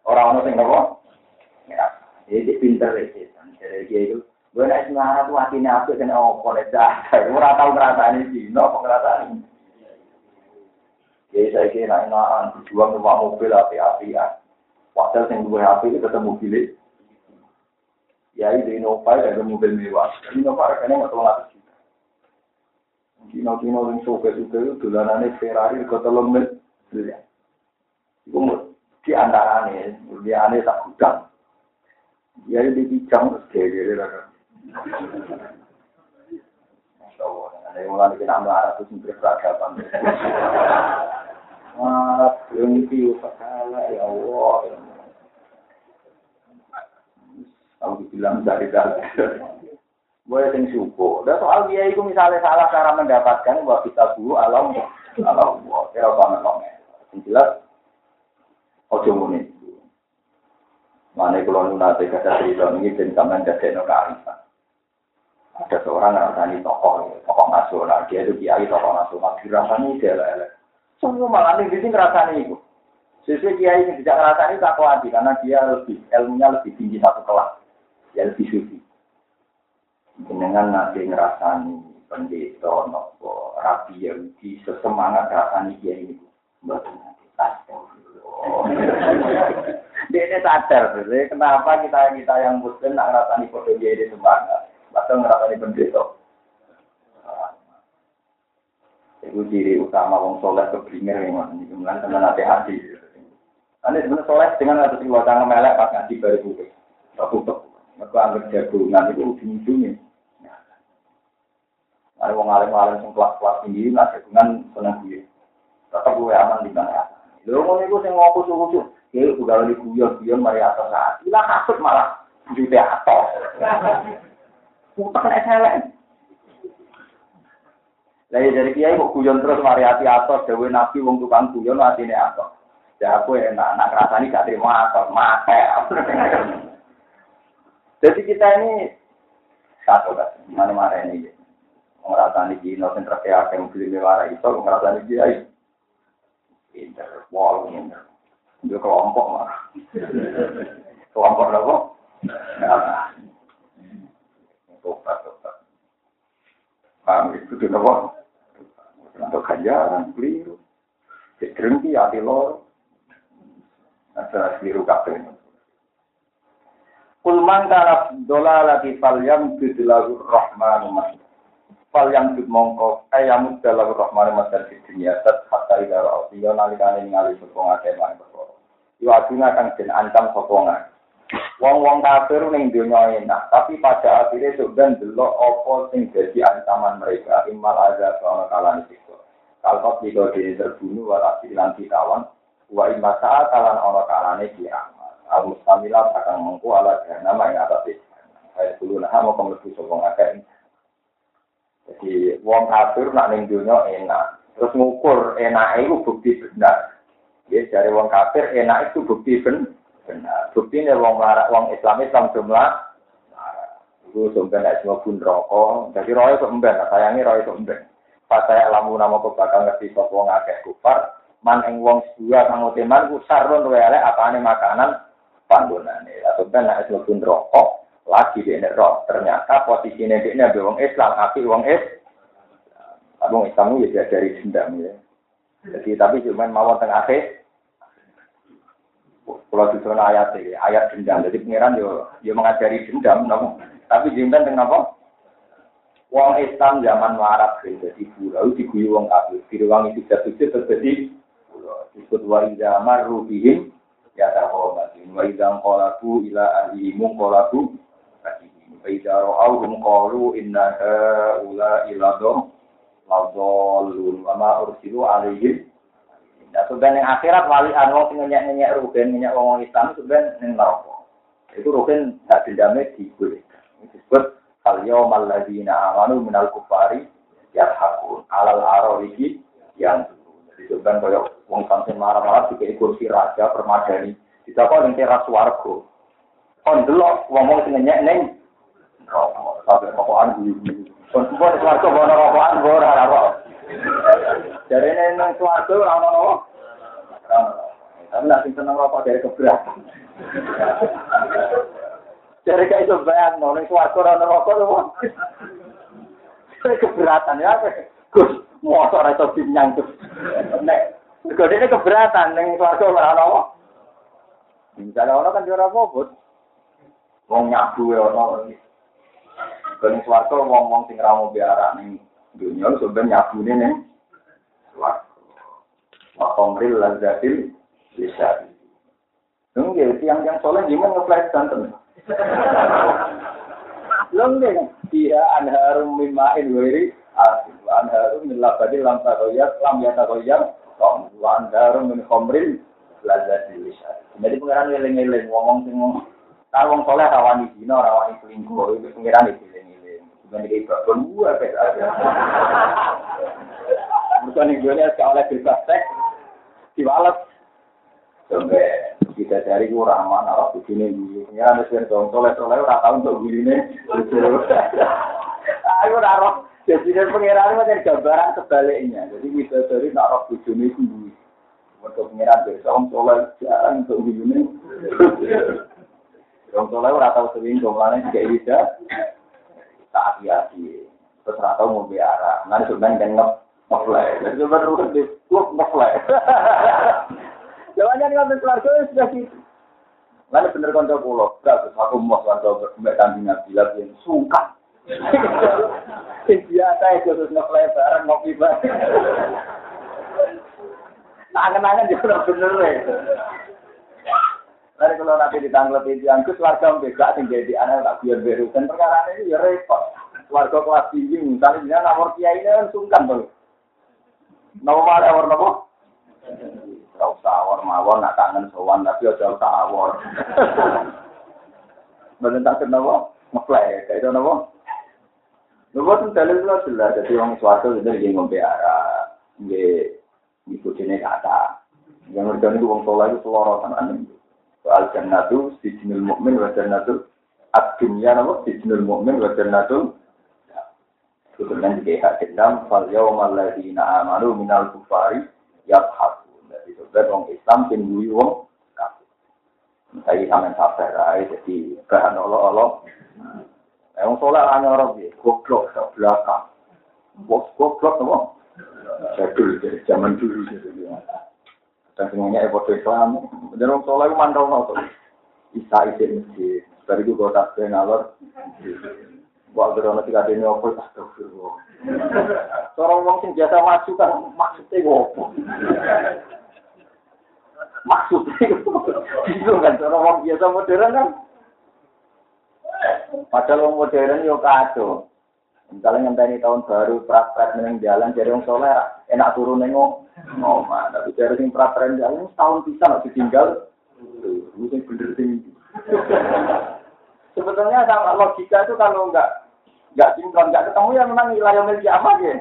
Orang orang yang nopo. Jadi pinter setan. Jadi kiai itu, gue naik semangat tuh hatinya apa dan opo deh dah. Gue tahu ngerasani Cina, apa ngerasani. Jadi saya kira enakan berjuang rumah mobil api-apian. Padahal yang dua api itu ketemu bilik. Ya ini Innova ada mobil mewah. Innova harganya nggak tahu ratus juta. Kino-kino yang suka-suka itu dolanannya Ferrari ke telung menit. Itu di antara aneh, di aneh tak gudang. Ya ini bijang terus gede lah. Masya Allah, ada yang mulai kita ambil arah itu berperadaban. Wah, belum itu, ya Allah. Aku bilang dari dari. Boleh sing syukur. Dan soal dia itu misalnya salah cara mendapatkan bahwa kita dulu alam alam kira banget dong. Yang jelas, ojo muni. Mana kalau nunate kata cerita ini dan sampean dari kearifan. Ada seorang ngerasani tokoh, tokoh nasional. Dia itu kiai tokoh nasional. Dirasani dia lah. Semua malah di sini ngerasani itu. Sesuai kiai yang tidak ngerasani tak kuat karena dia lebih ilmunya lebih tinggi satu kelas ya lebih suci. Dengan nanti ngerasani pendeta nopo rapi yang di sesemangat rasanya dia ini buat dia ini sadar, kenapa kita kita yang muslim nak ngerasani kode dia ini semangat, padahal ngerasani pendeta. Itu ciri utama wong soleh keblinger memang, kemudian teman hati-hati. Ini sebenarnya soleh dengan ada sing wajah melek pas ngaji baru buka. Tak buka. Mereka anggap jagungan itu ujung-ujungnya. Ada wong alim-alim sing kelas-kelas tinggi, nah jagungan seneng gue. Tetap gue aman di mana. Lalu mau nih sing ngopo suhu Ya udah di guyon-guyon mari atas saat. Ilah kasut malah jute atas. Utak nek elek. Lah ya dari kiai kok guyon terus mari ati atas dewe nabi wong tukang guyon atine atas. Ya aku enak, nak rasani gak terima atas, mate. Jadi kita ini satu kan, mana-mana ini. Ngerasani Cina, yang terakhir akan beli mewara itu, ngerasani dia Pinter, wall, pinter. Itu kelompok mah. Kelompok apa? Nah, tobat, tobat. Paham itu itu apa? Untuk ganjaran, keliru. Jadi hati lor. Ada keliru kabeh. Kulman kana dola lagi fal yang bidlahu rahmanu mas. Fal yang bid mongko ayamud dalam rahmanu mas di dunia tet hatta ida ra'u. Yo nalikane ningali sapa ngake lan perkara. Yo aduna kang den ancam sapa Wong-wong kafir ning dunia enak, tapi pada akhirnya sudah delok apa sing jadi ancaman mereka imal ada soal kalan itu. Kalau tidak terbunuh walasi lan ditawan, wa imma saat kalan ono kalane kiamat. Al mustamilah akan mengku ala nama yang atas. Saya dulu nah mau kemlebu sokong. Jadi wong kafir nak ning dunia enak. Terus ngukur enak itu bukti benar. Ya dari wong kafir enak itu bukti benar. Bukti ini wong larak wong Islam Islam jumlah. Itu sampai tidak semua pun rokok. Jadi roy itu emben. Sayangi roy itu emben. Pas saya lamu nama kau bakal ngerti sokong akeh kufar. Man eng wong sedua kang teman ku sarun apa apane makanan panggonane. Atau kan nek mlebu rokok lagi di roh. Ternyata posisinya dia ini wong Islam, api wong es. Wong Islam ya dari dendam ya. Jadi tapi cuma mawon tengah akhir. Kalau di zona ayat ini, ayat dendam. Jadi pengiran yo yo mengajari dendam, nopo. Tapi dendam dengan apa? Wong Islam zaman warat jadi pulau diguyu wong kafir. Di ruang itu jatuh terjadi pulau. Disebut wa idza rubihim ya tahobatin wa idza qalabu ila ahlihim qalabu wa idza ra'awhum qalu inna haula ila dom ladallun wa ma ursilu alaihim Nah, sebenarnya yang akhirat wali anu sing ngenyek-ngenyek rugen ngenyek wong Islam sebenarnya ning neraka. Itu rugen hak dendamnya digulih. Disebut kal yaumal ladzina amanu minal kufari yadhakun alal arawiki yang Dicoba kaya wong sampe marah-marah dikei kursi raja permadani. Dicoba ning teras warga. Kon delok nyek ning rokok. Sampai rokokan guyu-guyu. Kon semua di rokokan ora. Dari neng swarga. Tapi seneng rokok dari keberatan. Dari kayak itu bayang, nong swarga ora rokok keberatan ya, Gus. Mosok ora iso dinyang terus. Nek gedene keberatan ning swarga ora ana apa. Misalnya orang kan ora apa Wong nyabu ya ono. Kene swarga wong-wong sing ra mau biara ning dunya sampeyan nyabune ning swarga. Wa qamril lazzatil lisan. Nggih, tiang-tiang soleh gimana ngeflash santen. Lengge, dia anharum mimain wiri anharum min lam taroyat, lam yataroyat, wa anharum min khomrin lazati lisan. Jadi pengiran ngiling-ngiling, ngomong sing kalau wong soleh rawani dino, rawani selingkuh, itu pengiran ngiling-ngiling. Bukan di babon gua kayak aja. Bukan yang dunia oleh bebas seks, diwalet. Sampai kita cari kurang mana waktu sini dulu. Ya, ada dong soleh soleh orang tahu untuk nih. Aku naruh jadi dari pengiran itu gambaran sebaliknya. Jadi kita dari naruh bujuni sendiri. Untuk pengiran besok, om soleh jarang untuk bujuni. Om soleh orang tahu sering, jumlahnya juga bisa. Tak hati-hati. Terus ora tau ngombe arak. Nang sampean kan ngep ngeflek. Jadi sampean ruwet di klub ngeflek. Jawabannya nggak keluarga sudah gitu. Lalu bener kanca kula, gak aku mau kanca mbek kambing Nabi yang sungkan. Sing biasa itu terus ngeplay bareng ngopi bareng. Angen-angen juga bener ya. Lalu kalau nanti ditangglep itu yang ke keluarga mbak sing jadi anak tak biar beru dan perkara ini ya repot. Keluarga kelas tinggi misalnya dia nomor kiai ini kan sungkan tuh. Nomor mana nomor nomor? Gak usah awor mawon, nak kangen sowan, tapi aja usah awor. Bener tak kenapa? Ngeplay, kayak itu kenapa? Nggak tuh dalil lah sudah jadi orang suatu sudah jadi ngombe arah, ngombe ikut ini kata. Yang mereka itu orang sholat itu keluar orang aneh. Soal jannah itu si jinul mukmin wa jannah itu adunya nama si jinul mukmin wa jannah itu. Kebetulan juga hak dendam. Fal yau malai ina amanu minal kufari yap. Jadi sebenarnya orang Islam tinggi orang. Saya kamen sampai rai jadi bahan Allah Allah. Yang soleh hanya orang dia, goblok ke belakang. Bos goblok semua. Jadul dari zaman dulu gitu. Dan semuanya ekor Islam. Dan orang soleh mantau nol Isa isi masjid. Dari itu gue tak ngalor. Wah, berona tiga dini apa astagfirullah. Seorang orang sing biasa maju kan maksudnya apa? Maksudnya itu kan seorang orang biasa modern kan Padahal wong modern yo kacau. Misalnya ngenteni tahun baru praktek neng jalan jadi wong soleh enak turun nengok ngomong. Tapi dari sing praktek jalan setahun bisa nggak ditinggal. Sing bener sing. Sebetulnya sama logika itu kalau nggak nggak sinkron nggak ketemu ya memang wilayah milik apa ya.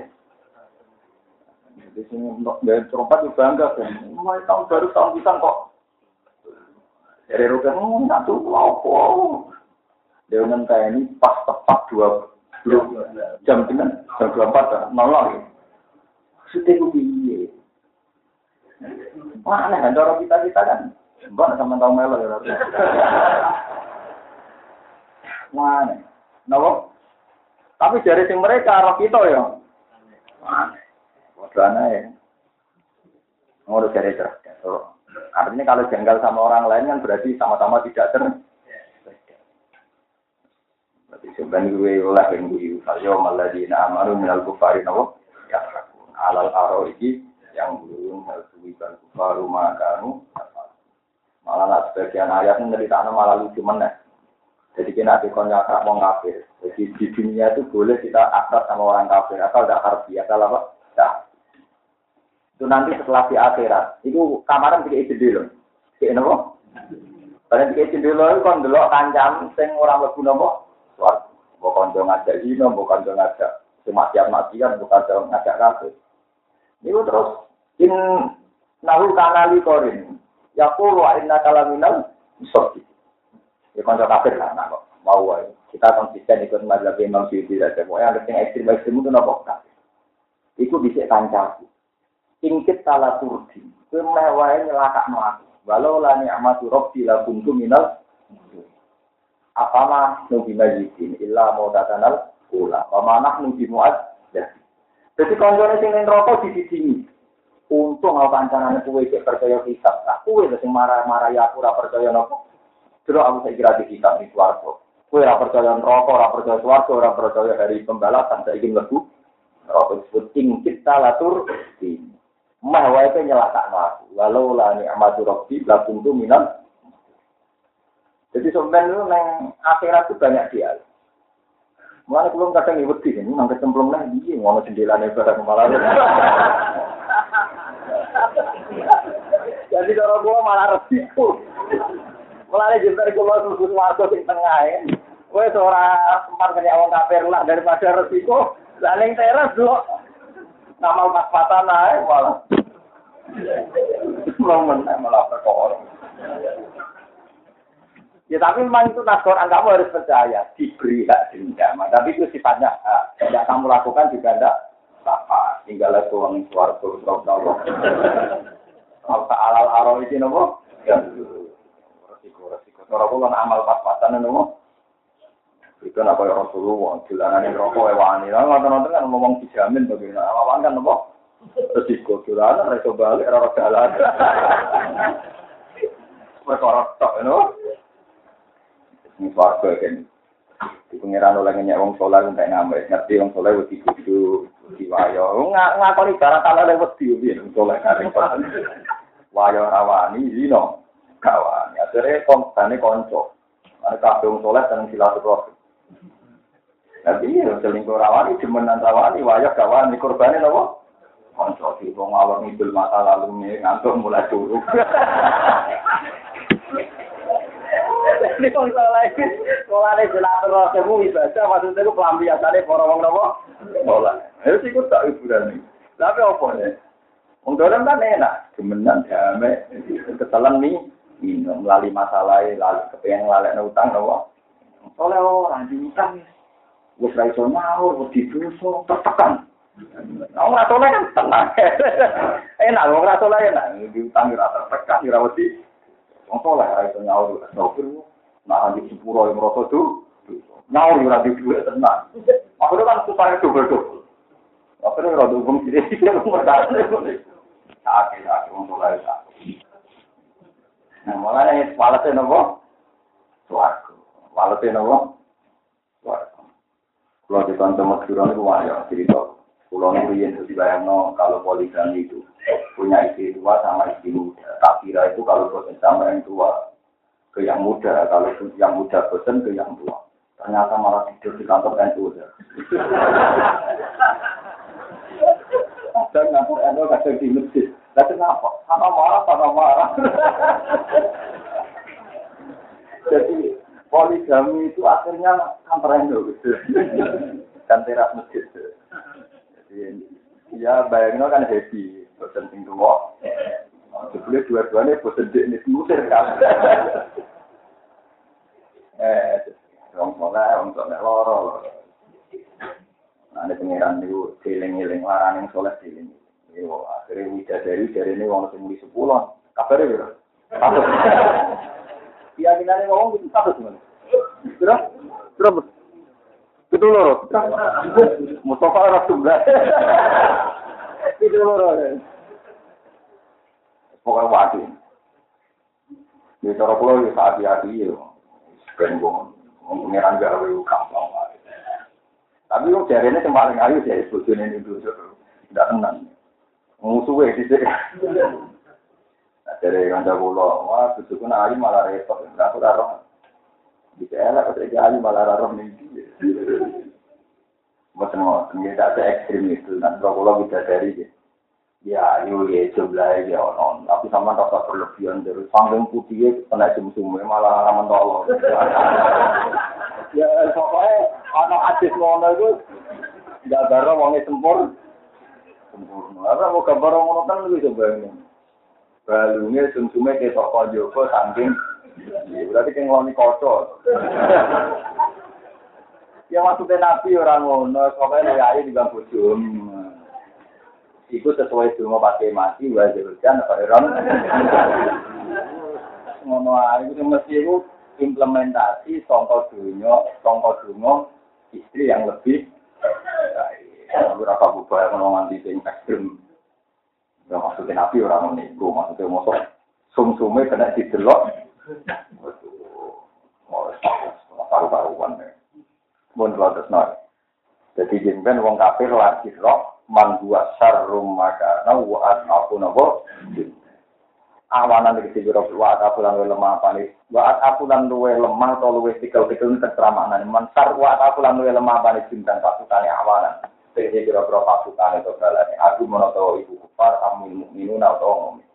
Di sini dari terompat juga bangga kan. Mulai tahun baru tahun bisa kok. Dari rukun nggak tuh wow dia ini pas tepat dua jam dengan jam dua empat nol Sudah itu piye? Mana kan orang kita kita kan? Mbak sama tahu melo ya. Mana? Nopo? Tapi dari sing mereka roh kita ya. Mana? Waduh ya. Ngurus dari cerdas. Artinya kalau jengkel sama orang lain kan berarti sama-sama tidak Berarti sebenarnya gue oleh yang gue Falyo maladina amaru minal kufari nawa Ya alal aro iki yang belum hal suwiban kufaru makanu malah nak sebagian ayat ini tanah malah lucu meneh jadi kita dikon akrab wong kafir jadi di dunia itu boleh kita akrab sama orang kafir asal tidak harfi asal apa tidak itu nanti setelah di akhirat itu kamaran tidak isi dulu kayak nopo Karena tidak isi dulu kan dulu kancam sing orang berguna suatu. Bukan dong ngajak zina, bukan dong ngajak kematian matian, bukan dong ngajak kafir. Ini terus in nahu kanali korin. Ya puluh inna kalaminal misogi. Ya konco kafir lah, kok mau wae. Kita konsisten ikut mazhab Imam Syuuti saja. Pokoknya ada yang ekstrim ekstrim itu nopo kafir. Iku bisa kancaku. Ingkit tala turdi. Kemewahe nyelakak aku. Walau la ni'matu rabbi la kuntu minal Apama nubi majidin illa mau tatanal ula. Pamanah nubi muat ya. Jadi konjone sing rokok di sini. Untung aku kancanane kuwe cek percaya kitab. Nah, kuwe sing marah-marah ya aku percaya nopo. Terus aku saya kira di kitab di swarga. Kue ora percaya rokok, ora percaya ora percaya hari pembalasan. Saya ingin. Rokok disebut ing kita latur di. Mah wae nyelakakno aku. Walau la ni'matu rabbi la kuntu minal jadi sebenarnya itu neng akhirat itu banyak dia. Mulai belum kadang ibu di sini, nang kecemplung lah dia ngono jendela nih barang malah. Jadi kalau gua malah resiko. Mulai jember gua susun warga di tengah ya. Gue seorang tempat kerja orang kafir lah daripada resiko. Laling teras dulu. Nama pas-pasan aja malah. Belum malah perkara. Ya tapi memang itu nas Quran kamu harus percaya diberi hak dendam. Tapi itu sifatnya. Tidak kamu lakukan juga tidak apa. Tinggal itu orang suaraku terus nopo. Apa alal aro itu nopo? Ya resiko resiko. Kalau aku kan amal pas-pasan nopo. Itu apa ya Rasulullah, jalanan rokok wani. Lah nonton-nonton kan ngomong dijamin bagaimana. Awan kan? Terus ikut jalanan, reso balik, rara jalan. Perkara tok, no? Suarga kan. Di pengiran oleh ngenyek wong soleh untuk ngambil. Ngerti wong soleh wedi kudu, wedi wayo. Ngakoni cara kalau ada wedi, wong soleh karing. Wayo rawani, zino. Kawani. Akhirnya konsane konco. Ada kabeh wong soleh seneng silaturahmi. Tapi ya selingkuh rawani, jemenan rawani, wajah kawan, ini korbannya apa? Konco di wong awal ngidul mata lalu nih, ngantuk mulai turun. Ini wong soleh, soleh silaturahmi ibadah, maksudnya itu pelampiasannya para wong apa? Soleh. Itu sih tak hiburan nih. Tapi apa nih? Wong kan enak, jemenan damai, ketelan nih, minum melalui masalah, lalu kepengen lalek utang, apa? Soleh orang di utang ya. Wes ra iso nyaur, wis didosa, tertekan. Wong ora soleh kan tenang. Enak wong ora soleh enak, diutang ora tertekan, ora wedi. Wong soleh ra iso nyaur, sopir. Nah, di sepuro yang merasa tuh, nyaur ora di duit tenang. Akhirnya kan supaya double-double. Akhirnya ora dukung sini, dia ngomong Sakit, sakit, wong soleh sakit. Nah, mulanya walase nopo? Suaraku. Walase nopo? Suaraku. Kalau di kantor Madura itu wajah cerita. Pulau Nurin itu dibayangno kalau poligami itu punya istri tua sama istri muda. Tak kira itu kalau bosan sama yang tua ke yang muda, kalau yang muda bosan ke yang tua. Ternyata malah tidur di kantor NU. Dan kantor NU kadang di masjid. Lah kenapa? Sama marah, sama marah. Jadi poligami itu akhirnya kantor NU kan teras masjid. Jadi ya bayangin kan happy, bosan sing. Sebelum dua-duanya bosan di ini musir kan. eh, orang soleh, orang soleh loro. Nah, pengiran itu siling-iling larang yang soleh siling. Yo, akhirnya widadari dari ini orang semuli sepuluh. Kabar ya, Satu. Keyakinannya ngomong itu satu sebenarnya. Berapa? Berapa? Itu loro. Mustafa tunggal. Itu loro. pokoknya wadih. Ini cara pula ya sehati-hati ya. Sebenarnya mengira nggak ada yang Tapi kok jari ini cuma yang ayu sih, sebetulnya ini dulu. Tidak tenang. Musuhnya sih sih. Jadi yang ada pula, wah sebetulnya ayu malah repot. Berapa darah? Bisa elak, ketika ayu malah darah mimpi. Maksudnya, ini tidak se-ekstrim itu. Nanti kalau kita dari gitu. Ya ayu ya jumlah ya ono. Tapi sama rasa berlebihan dari sanggung putih ya kena sum malah ramen tolong. ya pokoknya anak adis ngono itu nggak baru wongnya sempur. Sempurna. Apa mau gambar ngono kan lebih ini. Balungnya sum-sumnya kayak toko Joko saking berarti kayak ngeloni kocok. Ya maksudnya Nabi orang ngono, pokoknya lu ayu di bangku Iku sesuai dulu pakai mati, wajib hujan, apa orang. Ngono ayu itu mesti itu implementasi contoh dunia, contoh dunia istri yang lebih baik. Berapa bubaya ngono nganti sing ekstrim. Ya maksudnya Nabi orang ngono maksudnya masuk sum-sume kena didelok. Paru-paruan ya pun terus nol. Jadi jemben wong kafir lagi roh man dua sarum maka nawa aku nopo. Awanan iki sing roh wa aku lan lemah apa nih? Wa aku lan luwe lemah atau luwe tikel-tikel terserah maknane. Man sar wa aku lan luwe lemah apa nih bintang pasutane awanan. Jadi kira-kira pasukan itu balane. Aku menawa ibu kufar amil mukminun atau ngomong.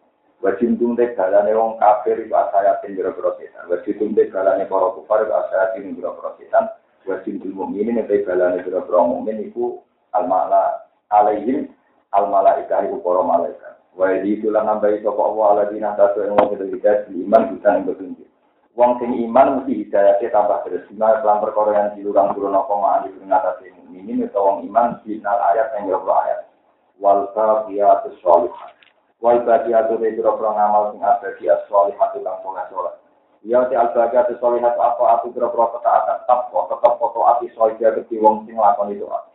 Wajib tungte galane wong kafir itu asaya tinjero prosesan. Wajib tungte galane para kufar itu asaya tinjero prosesan. wajib bil mukminin nek balane pira pira mukmin iku al mala alaihim al malaika iku para malaikat. Wa di tulan nambahi sapa Allah ala dina tasu ing wong itu hidayah iman bisa ing petunjuk. Wong sing iman mesti hidayah tambah terus dina pelan perkara yang dilurang turun ma'ani ing atase mukminin utawa wong iman dinal ayat yang yo ayat. Wal baqiyatus sholihat. Wal baqiyatu de pira ngamal sing abadi as-sholihat soleh soleh Ya ti al-baga tu solihat apa? Aku kira-kira ketaatan. Tetap tetap foto toat iso aja ke wong sing lakoni toat.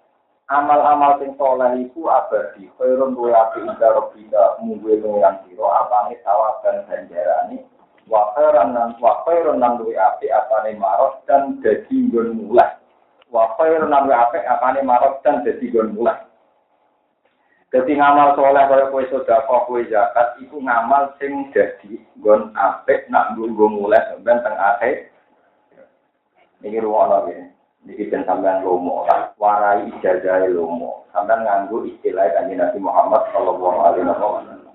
Amal-amal sing soleh iku abadi, khairun luwe api inda robbika mungguwe pengiran siro, apane sawaban ganjarani, wa khairan nan wa khairun nan luwe api apane marot dan dadi nggon mulai. Wa khairun luwe api apane marot dan dadi nggon mulai. Jadi ngamal soleh kaya kue sodako, kue zakat, itu ngamal sing jadi gon apik nak nggo mulai sampean teng akhir. Ini ruang lagi. Niki ben sampean lomo, warai ijazah lomo. Sampean nganggo istilah kanjeng Nabi Muhammad sallallahu alaihi wasallam.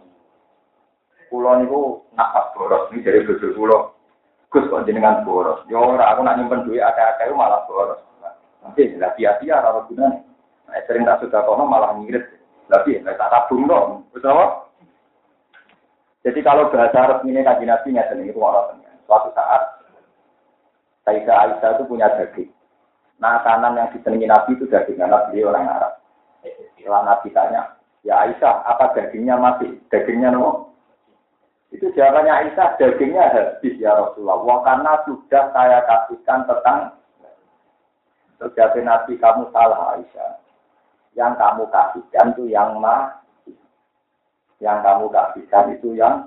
Kulo niku napas boros iki dari bojo kulo. Gus kok jenengan boros. Yo ora aku nak nyimpen duit akeh-akeh malah boros. Nanti lah sia-sia ora gunane. Nah, sering tak sudah kono malah ngirit. Tapi nek tak tabung dong. Wis apa? Jadi kalau bahasa resminya kaji nabi itu orang Suatu saat Sayyidah Aisyah itu punya daging. Nah, kanan yang disenangi Nabi itu daging karena beliau orang Arab. Setelah Nabi tanya, ya Aisyah, apa dagingnya mati? Dagingnya no? Itu jawabannya Aisyah, dagingnya habis ya Rasulullah. Karena sudah saya kasihkan tentang Terjadi Nabi kamu salah Aisyah. Yang kamu kasihkan itu yang mati. Yang kamu kasihkan itu yang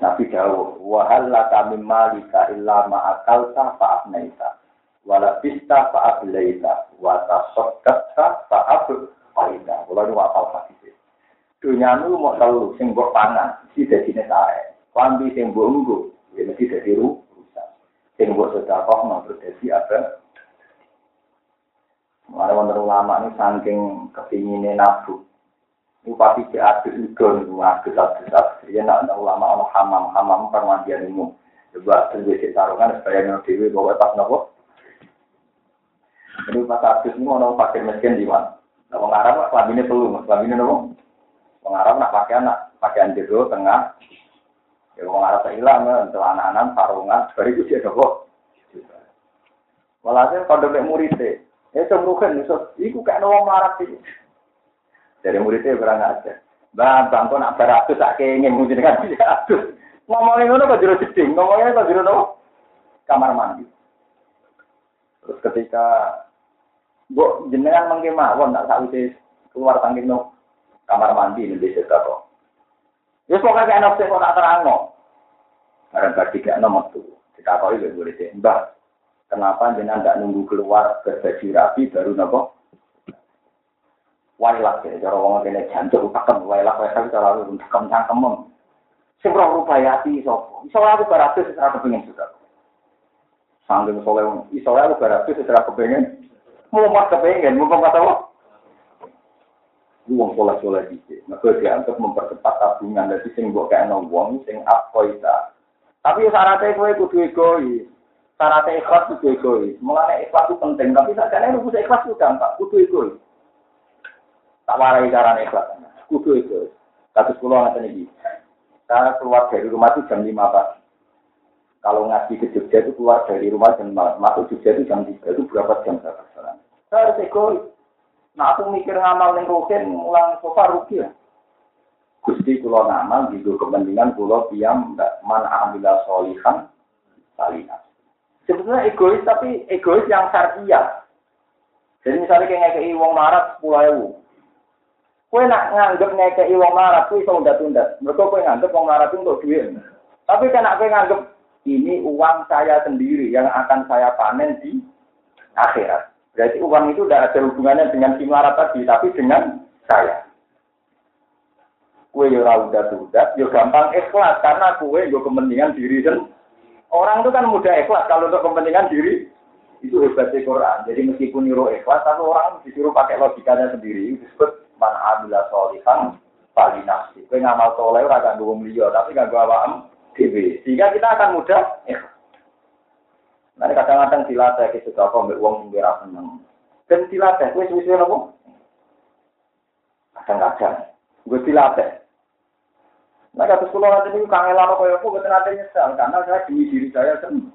Nabi Dawud, wahal laka mimmalika illa ma'akalta fa'abnaita, walabista fa'abilaita, watasokkata fa'abulaita. Kalau ini wakal lagi. Dunia ini mau selalu, yang buat panah, si dadi ini tak ada. Kami yang buat unggu, ya mesti dadi rusak. Yang buat sedapah, mau berdasi apa? Mereka menurut ulama ini saking kepinginnya nabuk. Ini pasti diadus itu, adus adus adus. Ya nak ulama ono hamam hamam permandian umum. Coba terjadi taruhan supaya nol dewi bawa pas nopo. Ini pas adus ini ono pakai mesin di mana? Nah, wong Arab kelabine perlu, kelabine nopo? Wong Arab nak pakai anak, pakaian jero tengah. Ya wong Arab hilang, celana-anan, sarungan, baru itu dia nopo. Walhasil kalau murid deh, ya itu kayak nopo marah sih. Dari muridnya kurang aja. Bang, bang, kok nak beratus tak kengin mungkin kan beratus. Ngomongin ngono kok jero jeding, ngomongin kok jero nopo? Kamar mandi. Terus ketika Bu jenengan mengke mawon tak sakwise keluar saking no kamar mandi ning desa kok. Ya pokoke ana sing kok tak terangno. Barang bar tiga nomor tuh. Kita kau itu boleh Mbah, kenapa jenengan tidak nunggu keluar berbaju rapi baru nopo wailah ya cara wong kene jantuk pakem wailah wailah cara lu pakem cangkemem sing roh rupayati sapa iso aku baratus secara kepengin juga sanggeng soleh iso aku baratus secara kepengin mau mas kepengin mau kata apa? Wong soleh soleh dike maka dianggap mempercepat tabungan. Dari sing mbok kayak wong sing akoita tapi syaratnya kowe kudu egois syaratnya ikhlas kudu egois mulane ikhlas itu penting. Tapi sakjane lu kudu ikhlas itu gampang. Kudu egois Tak warai cara ikhlas. Kudu itu. Kasus pulau nggak ini. Saya keluar dari rumah itu jam 5 pagi. Kalau ngaji ke Jogja itu keluar dari rumah jam masuk Jogja itu jam 3. Itu berapa jam saya perjalanan? Saya egois. Nah aku mikir ngamal yang rugen, ulang sofa rugi ya. Gusti kulo ngamal gitu kepentingan kulo piam man amila solihan salihah. Sebetulnya egois tapi egois yang syariah. Jadi misalnya kayak ngekei wong marat sepuluh ewu, Kue nak nganggep ngekei wong larat, kue iso undat-undat. Mereka kue nganggep wong larat untuk duit. Tapi kan kue nganggep ini uang saya sendiri yang akan saya panen di akhirat. Berarti uang itu tidak ada hubungannya dengan si melarat tadi, tapi dengan saya. Kue yo udah udah, yo gampang ikhlas karena kue yo kepentingan diri sendiri. Orang itu kan mudah ikhlas kalau untuk kepentingan diri itu hebatnya Quran. Jadi meskipun nyuruh ikhlas, tapi orang disuruh pakai logikanya sendiri. Disebut man amila solihan pali nafsi. Kue ngamal soleh ora gak wong liya, tapi gak awam dhewe. Sehingga kita akan mudah eh. Nah, kadang-kadang dilatih ke suka kok mbek wong sing ora seneng. Dan dilatih kowe suwe-suwe nopo? Kadang-kadang gue dilatih. Nah, kata sekolah nanti ini kangen kaya aku, betul nanti nyesal, karena saya demi diri saya sendiri.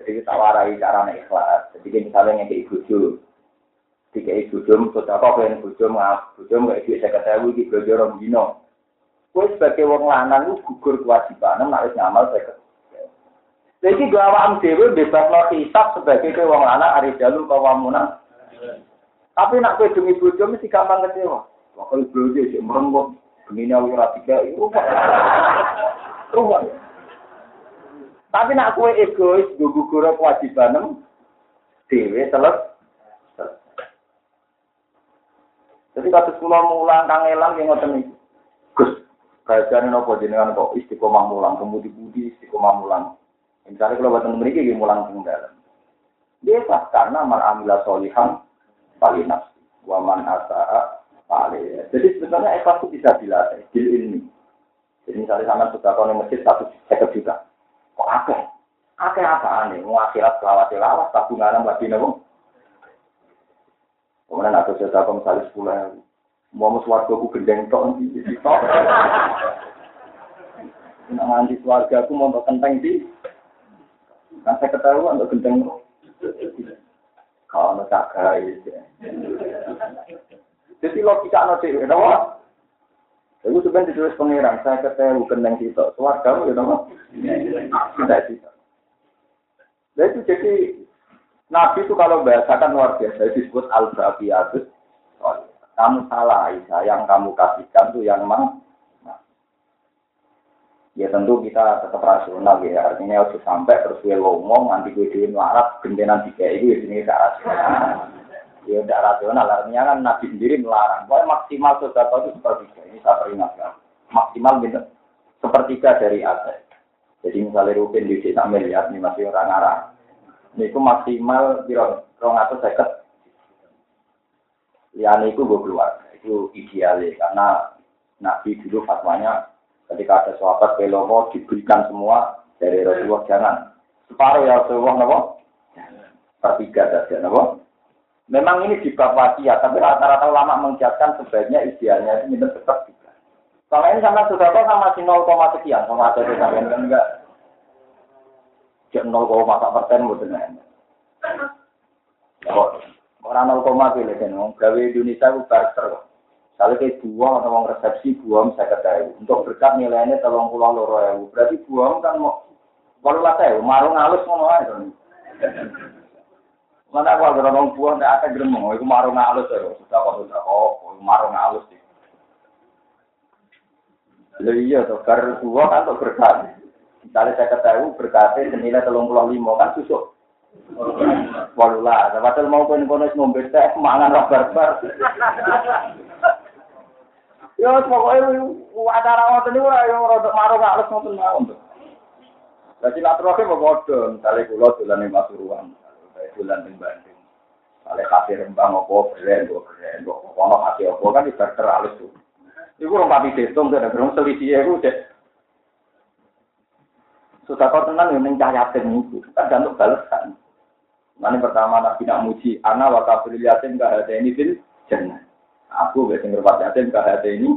Jadi kita warai cara ikhlas. Jadi misalnya yang ibu dulu, tiga ibu jom, sudah apa yang ibu jom, ibu jom nggak ibu saya ketahui di belajar orang dino. Kue sebagai wong lanang lu gugur kewajiban, harus ngamal saya Jadi gak awam dewe bebas no hisap sebagai ke wong lanang ari jalur kawamunan. Tapi nak kowe demi bojo mesti gampang kecewa. Wakil bojo sik merenggut. Begini aku ora tiga itu. Tapi nak kowe egois gugur kewajiban dewe teles. Jadi kasus kula mulang kang elang yang ngoten iki. Gus, kajian nopo jenengan kok istiqomah mulang, kemudi-budi istiqomah mulang. Misalnya kalau buatan memiliki dia mulang tinggal dalam. Dia karena man amila solihan paling nafsi. Waman asa'a paling. Jadi sebenarnya ikhlas itu bisa dilatih. Bil ini. Jadi misalnya sama sudah kau masjid satu seket juta. Kok akeh? Akeh apa aneh? Mau akhirat selawat selawat tabungan dina bu. Kemudian aku sudah kau misalnya sepuluh ribu. Mau muswarga ku gendeng tok nanti. Nak nganti keluarga aku mau kenteng di Kan saya ketahui untuk gendeng. Kalau nak cakai. Jadi logika cewek, kenapa? Itu sebenarnya ditulis pengiran, saya ketahui gendeng kita. Keluarga, ya kenapa? Tidak bisa. Nah itu jadi Nabi itu kalau bahasakan luar biasa disebut al-babiyatus. Kamu salah Aisyah, yang kamu kasihkan tuh yang mang. Ya tentu kita tetap rasional ya artinya harus sampai terus gue ngomong nanti gue diin larat gendenan tiga itu ya sini gak rasional. Ya udah rasional artinya kan nabi sendiri melarang. Pokoknya maksimal sesuatu itu sepertiga ini saya peringatkan maksimal gitu sepertiga dari aset jadi misalnya rutin di desa miliar ini masih orang arah ini itu maksimal kira rong atau seket liane itu gue keluar itu idealnya karena nabi dulu fatwanya Ketika ada sahabat pelomo diberikan semua dari Rasulullah jangan. Separuh ya Rasulullah nopo. Pertiga saja nopo. Memang ini di bab wasiat, tapi rata-rata ulama mengiakan sebaiknya idealnya ini tetap juga. Kalau ini sama sudah sama si 0, sekian, sama ada sampai enggak. Cek 0, persen mungkin Orang 0, pilih kan, gawe Indonesia itu barter. Kalau kayak buang atau mau resepsi buang saya ketahui. Untuk berkat nilainya tolong pulang loro ya. Berarti buang kan mau kalau lah saya marung halus mau aja. Mana aku agar orang buang tidak akan gremeng. Itu marung halus ya. Sudah apa sudah oh marung halus sih. Lalu iya tuh karena buang kan untuk berkat. Misalnya saya ketahui berkatnya senilai tolong pulang lima kan susuk. Walau lah, padahal mau pun kono ngombe teh mangan lah barbar. Ya pokoknya acara ngoten niku yo rada marung halus ngoten mawon. Dadi silaturahmi kok padha, misale kula dolan ing Pasuruan, saya dolan ing Bandung. Kale kasih rembang apa keren kok keren kok ono kasih apa kan tuh. Iku rong papi destung dan gerung selisih iku cek. Sudah kau tenang yang mencayatin itu, kan untuk balasan. Nanti pertama nabi nak muji, anak wakafir yatim gak ada ini fil jannah. Aku sing ngerpat yatim hati ini.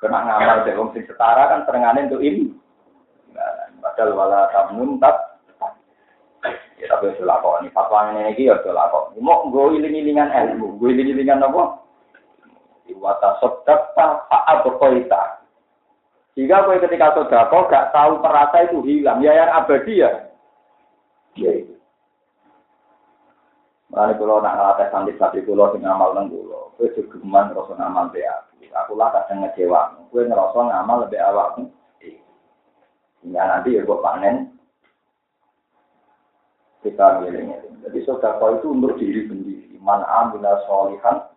Kena ngamal dari sing setara kan serengane untuk ini. Padahal wala tamun tak. Ya tapi itu lakon. Fatwa ini lagi ya itu lakon. Mau gue iling-ilingan ilmu. Gue iling-ilingan apa? Iwata sodak tak faal berkoita. Jika gue ketika sodako gak tahu perasa itu hilang. Ya yang abadi ya. Ya itu. Lalu kalau nak ngelatih santri santri kulo sing ngamal neng kulo, kue juga ngerasa ngamal be aku. Aku lah kadang ngecewa, kue ngerasa ngamal lebih awak. Hingga nanti ya gue panen. Kita ngiling Jadi saudara itu untuk diri sendiri. Man amila solihan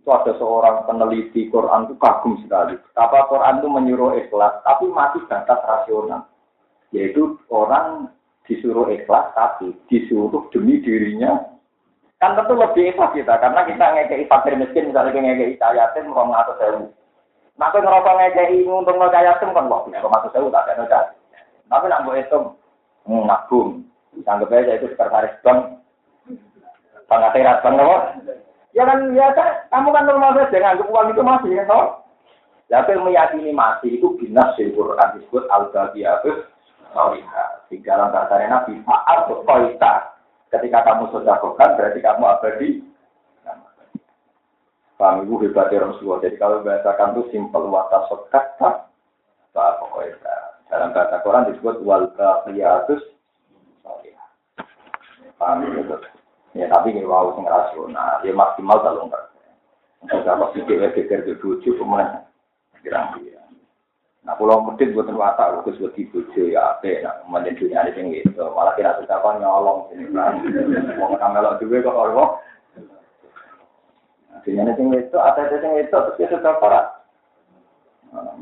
itu ada seorang peneliti Quran itu kagum sekali. Apa Quran itu menyuruh ikhlas, tapi masih batas rasional. Yaitu orang disuruh ikhlas, tapi disuruh demi dirinya Kan tentu lebih ikhlas kita, karena kita ngekei fakir miskin, misalnya ngekei cayatin, mau ngatur sewu. Aku ngerokok ngekei untung ngekei cayatin, kan wah, bisa masuk sewu, tak ada noda. Tapi nak itu, hmm, nabung. Anggap aja itu sekretaris bank, pengaterat bank? Ya kan, ya kan, kamu kan normal saja, nganggap uang itu masih, kan, toh? Ya, aku meyakini masih itu binas di Quran disebut al-Babiyatus Salihah. Di dalam bahasa Nabi, Fa'al Koita. Ketika kamu sedekahkan berarti kamu abadi. Paham ibu hebatnya Rasulullah. Jadi kalau bahasakan itu simpel wata sodaka, tak pokoknya. Dalam bahasa Quran disebut wal baqiyatus salihah. Paham ya, Ya tapi ini wow sing rasional, ya maksimal telung persen. Apa? Sih dia geger ke bojo kemudian kirang dia. Nah, pulau medit buatan watak, khusus buat bojo ya, apa, nah, kemudian dunia ini tinggi, itu malah kira sudah apa nyolong, sini kan, mau ngemelok juga kok orang, dunia ini tinggi itu, ada tinggi itu, terus dia sudah parah.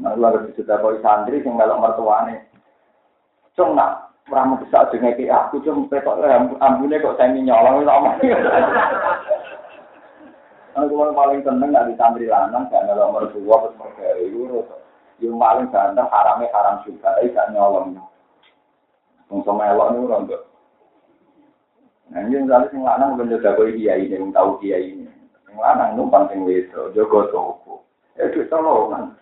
Nah, lalu sudah koi santri, sing melok mertuane, cung nak, Ramu bisa aja ngeki aku cuma petok ambune kok saya nyolong itu omong. Aku paling seneng gak di santri lanang gak melok mertua terus mergawe yang paling ganteng haramnya haram juga, tapi gak nyolong. Ini orang tuh. Nah ini misalnya sing lanang belum jaga koi kiai ini, belum tahu kiai ini. Sing lanang numpang sing wedo, jogo toko. Ya itu tolongan.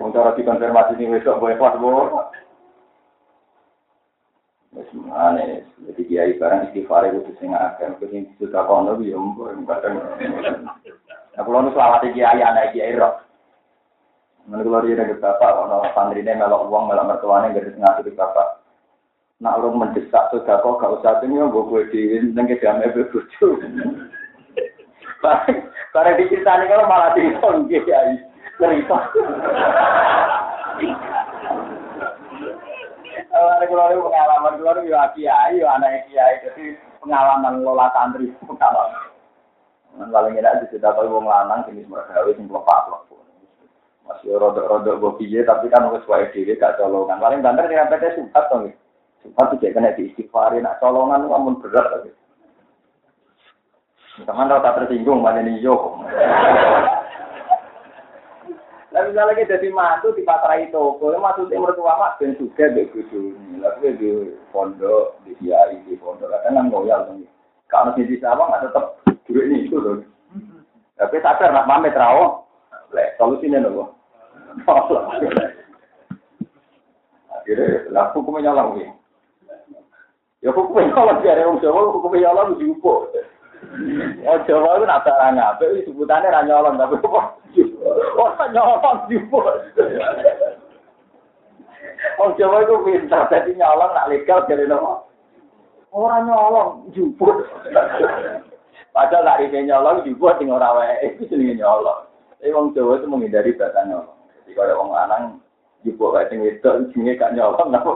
Untuk cara dikonfirmasi ini besok boleh pas. Wis mane, iki kiai barang istighfar iku wis sing akeh, kok sing suka kono yo mbok ngaten. Nah, kula nu selawat iki kiai ana iki ero. Nang kula riyen nek bapak ana pandrine melok wong melok mertuane gak disengati bapak. Nak urung mendesak sedekah gak usah tenyo mbok kowe dhewe nang kene ame bebucu. Pare dicritani kalau malah dikon kiai. Cerita. Kalau kalau itu pengalaman kalau itu ya kiai, ya anak kiai, jadi pengalaman lola santri pengalaman. Paling enak di sudah tahu wong lanang jenis mergawe sing lepas lepas. Masih rodok-rodok gue piye, tapi kan wis wae dhewe gak colongan. Paling banter ning PT sumpah to nggih. Sumpah tuh kena diistighfarin, nak colongan amun berat tapi. Teman rata tersinggung, mana nih yo. Lah misalnya kita jadi mantu di patrai toko, ya maksudnya mertua mak ben juga deh kudu. Lalu di pondok, di kiai, di pondok, kadang kan ngoyal tuh. Kalau di sawang nggak tetap duit ini itu loh. Tapi sadar nak pamit rawo, lek solusinya nopo. Akhirnya, lah hukumnya nyolong nih. Ya hukumnya nyolong biar orang Jawa hukumnya nyolong diupo. Oh Jawa itu nak barang apa? Sebutannya ra nyolong tapi? Oh nyolong diupo. Oh Jawa itu pintar jadi nyolong nak legal jadi nopo. Orang nyolong juput. Padahal nak ini nyolong juput sing ora itu jenenge nyolong. Tapi wong Jawa itu menghindari bahasa nyolong. Jadi kalau wong lanang jupuk kayak sing wedok jenenge gak nyolong napa?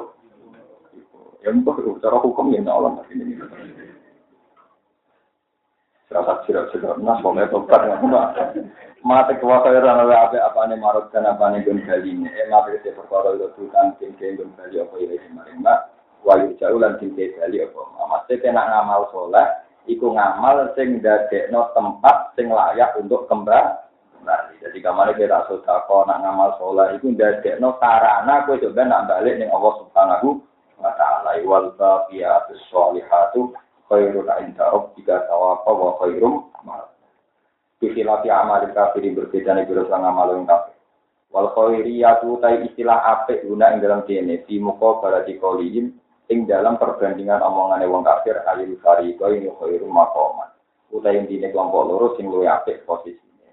Ya mbok cara hukum ya nyolong. Rasa sirak-sirak nas pokoknya tobat Mati kuasa orang oleh apa apa nih marut dan apa nih gun kali ini. Eh mati kita perkara itu tuh kan tinggi gun kali apa ini kemarin mbak. Wahyu jauh lan tinggi kali apa. Mesti kena ngamal soleh. Iku ngamal sing dadekno tempat sing layak untuk kembali. Jadi kemarin kita sudah kok nak ngamal soleh. Iku dadekno sarana kue coba nak balik ning Allah subhanahu wa taala. Wal baqiyatus sholihatu khairun inda rabbika thawafa wa khairum mal. Istilah amal kafir berbeda nih berusaha ngamal yang kafir. Wal khairiyatu tai istilah apik guna ing dalam kene di muka barati kolihim ing dalam perbandingan omongan wong kafir ayil fariqo ini khairum maqaman. Utai intine kelompok loro sing luwih apik posisine.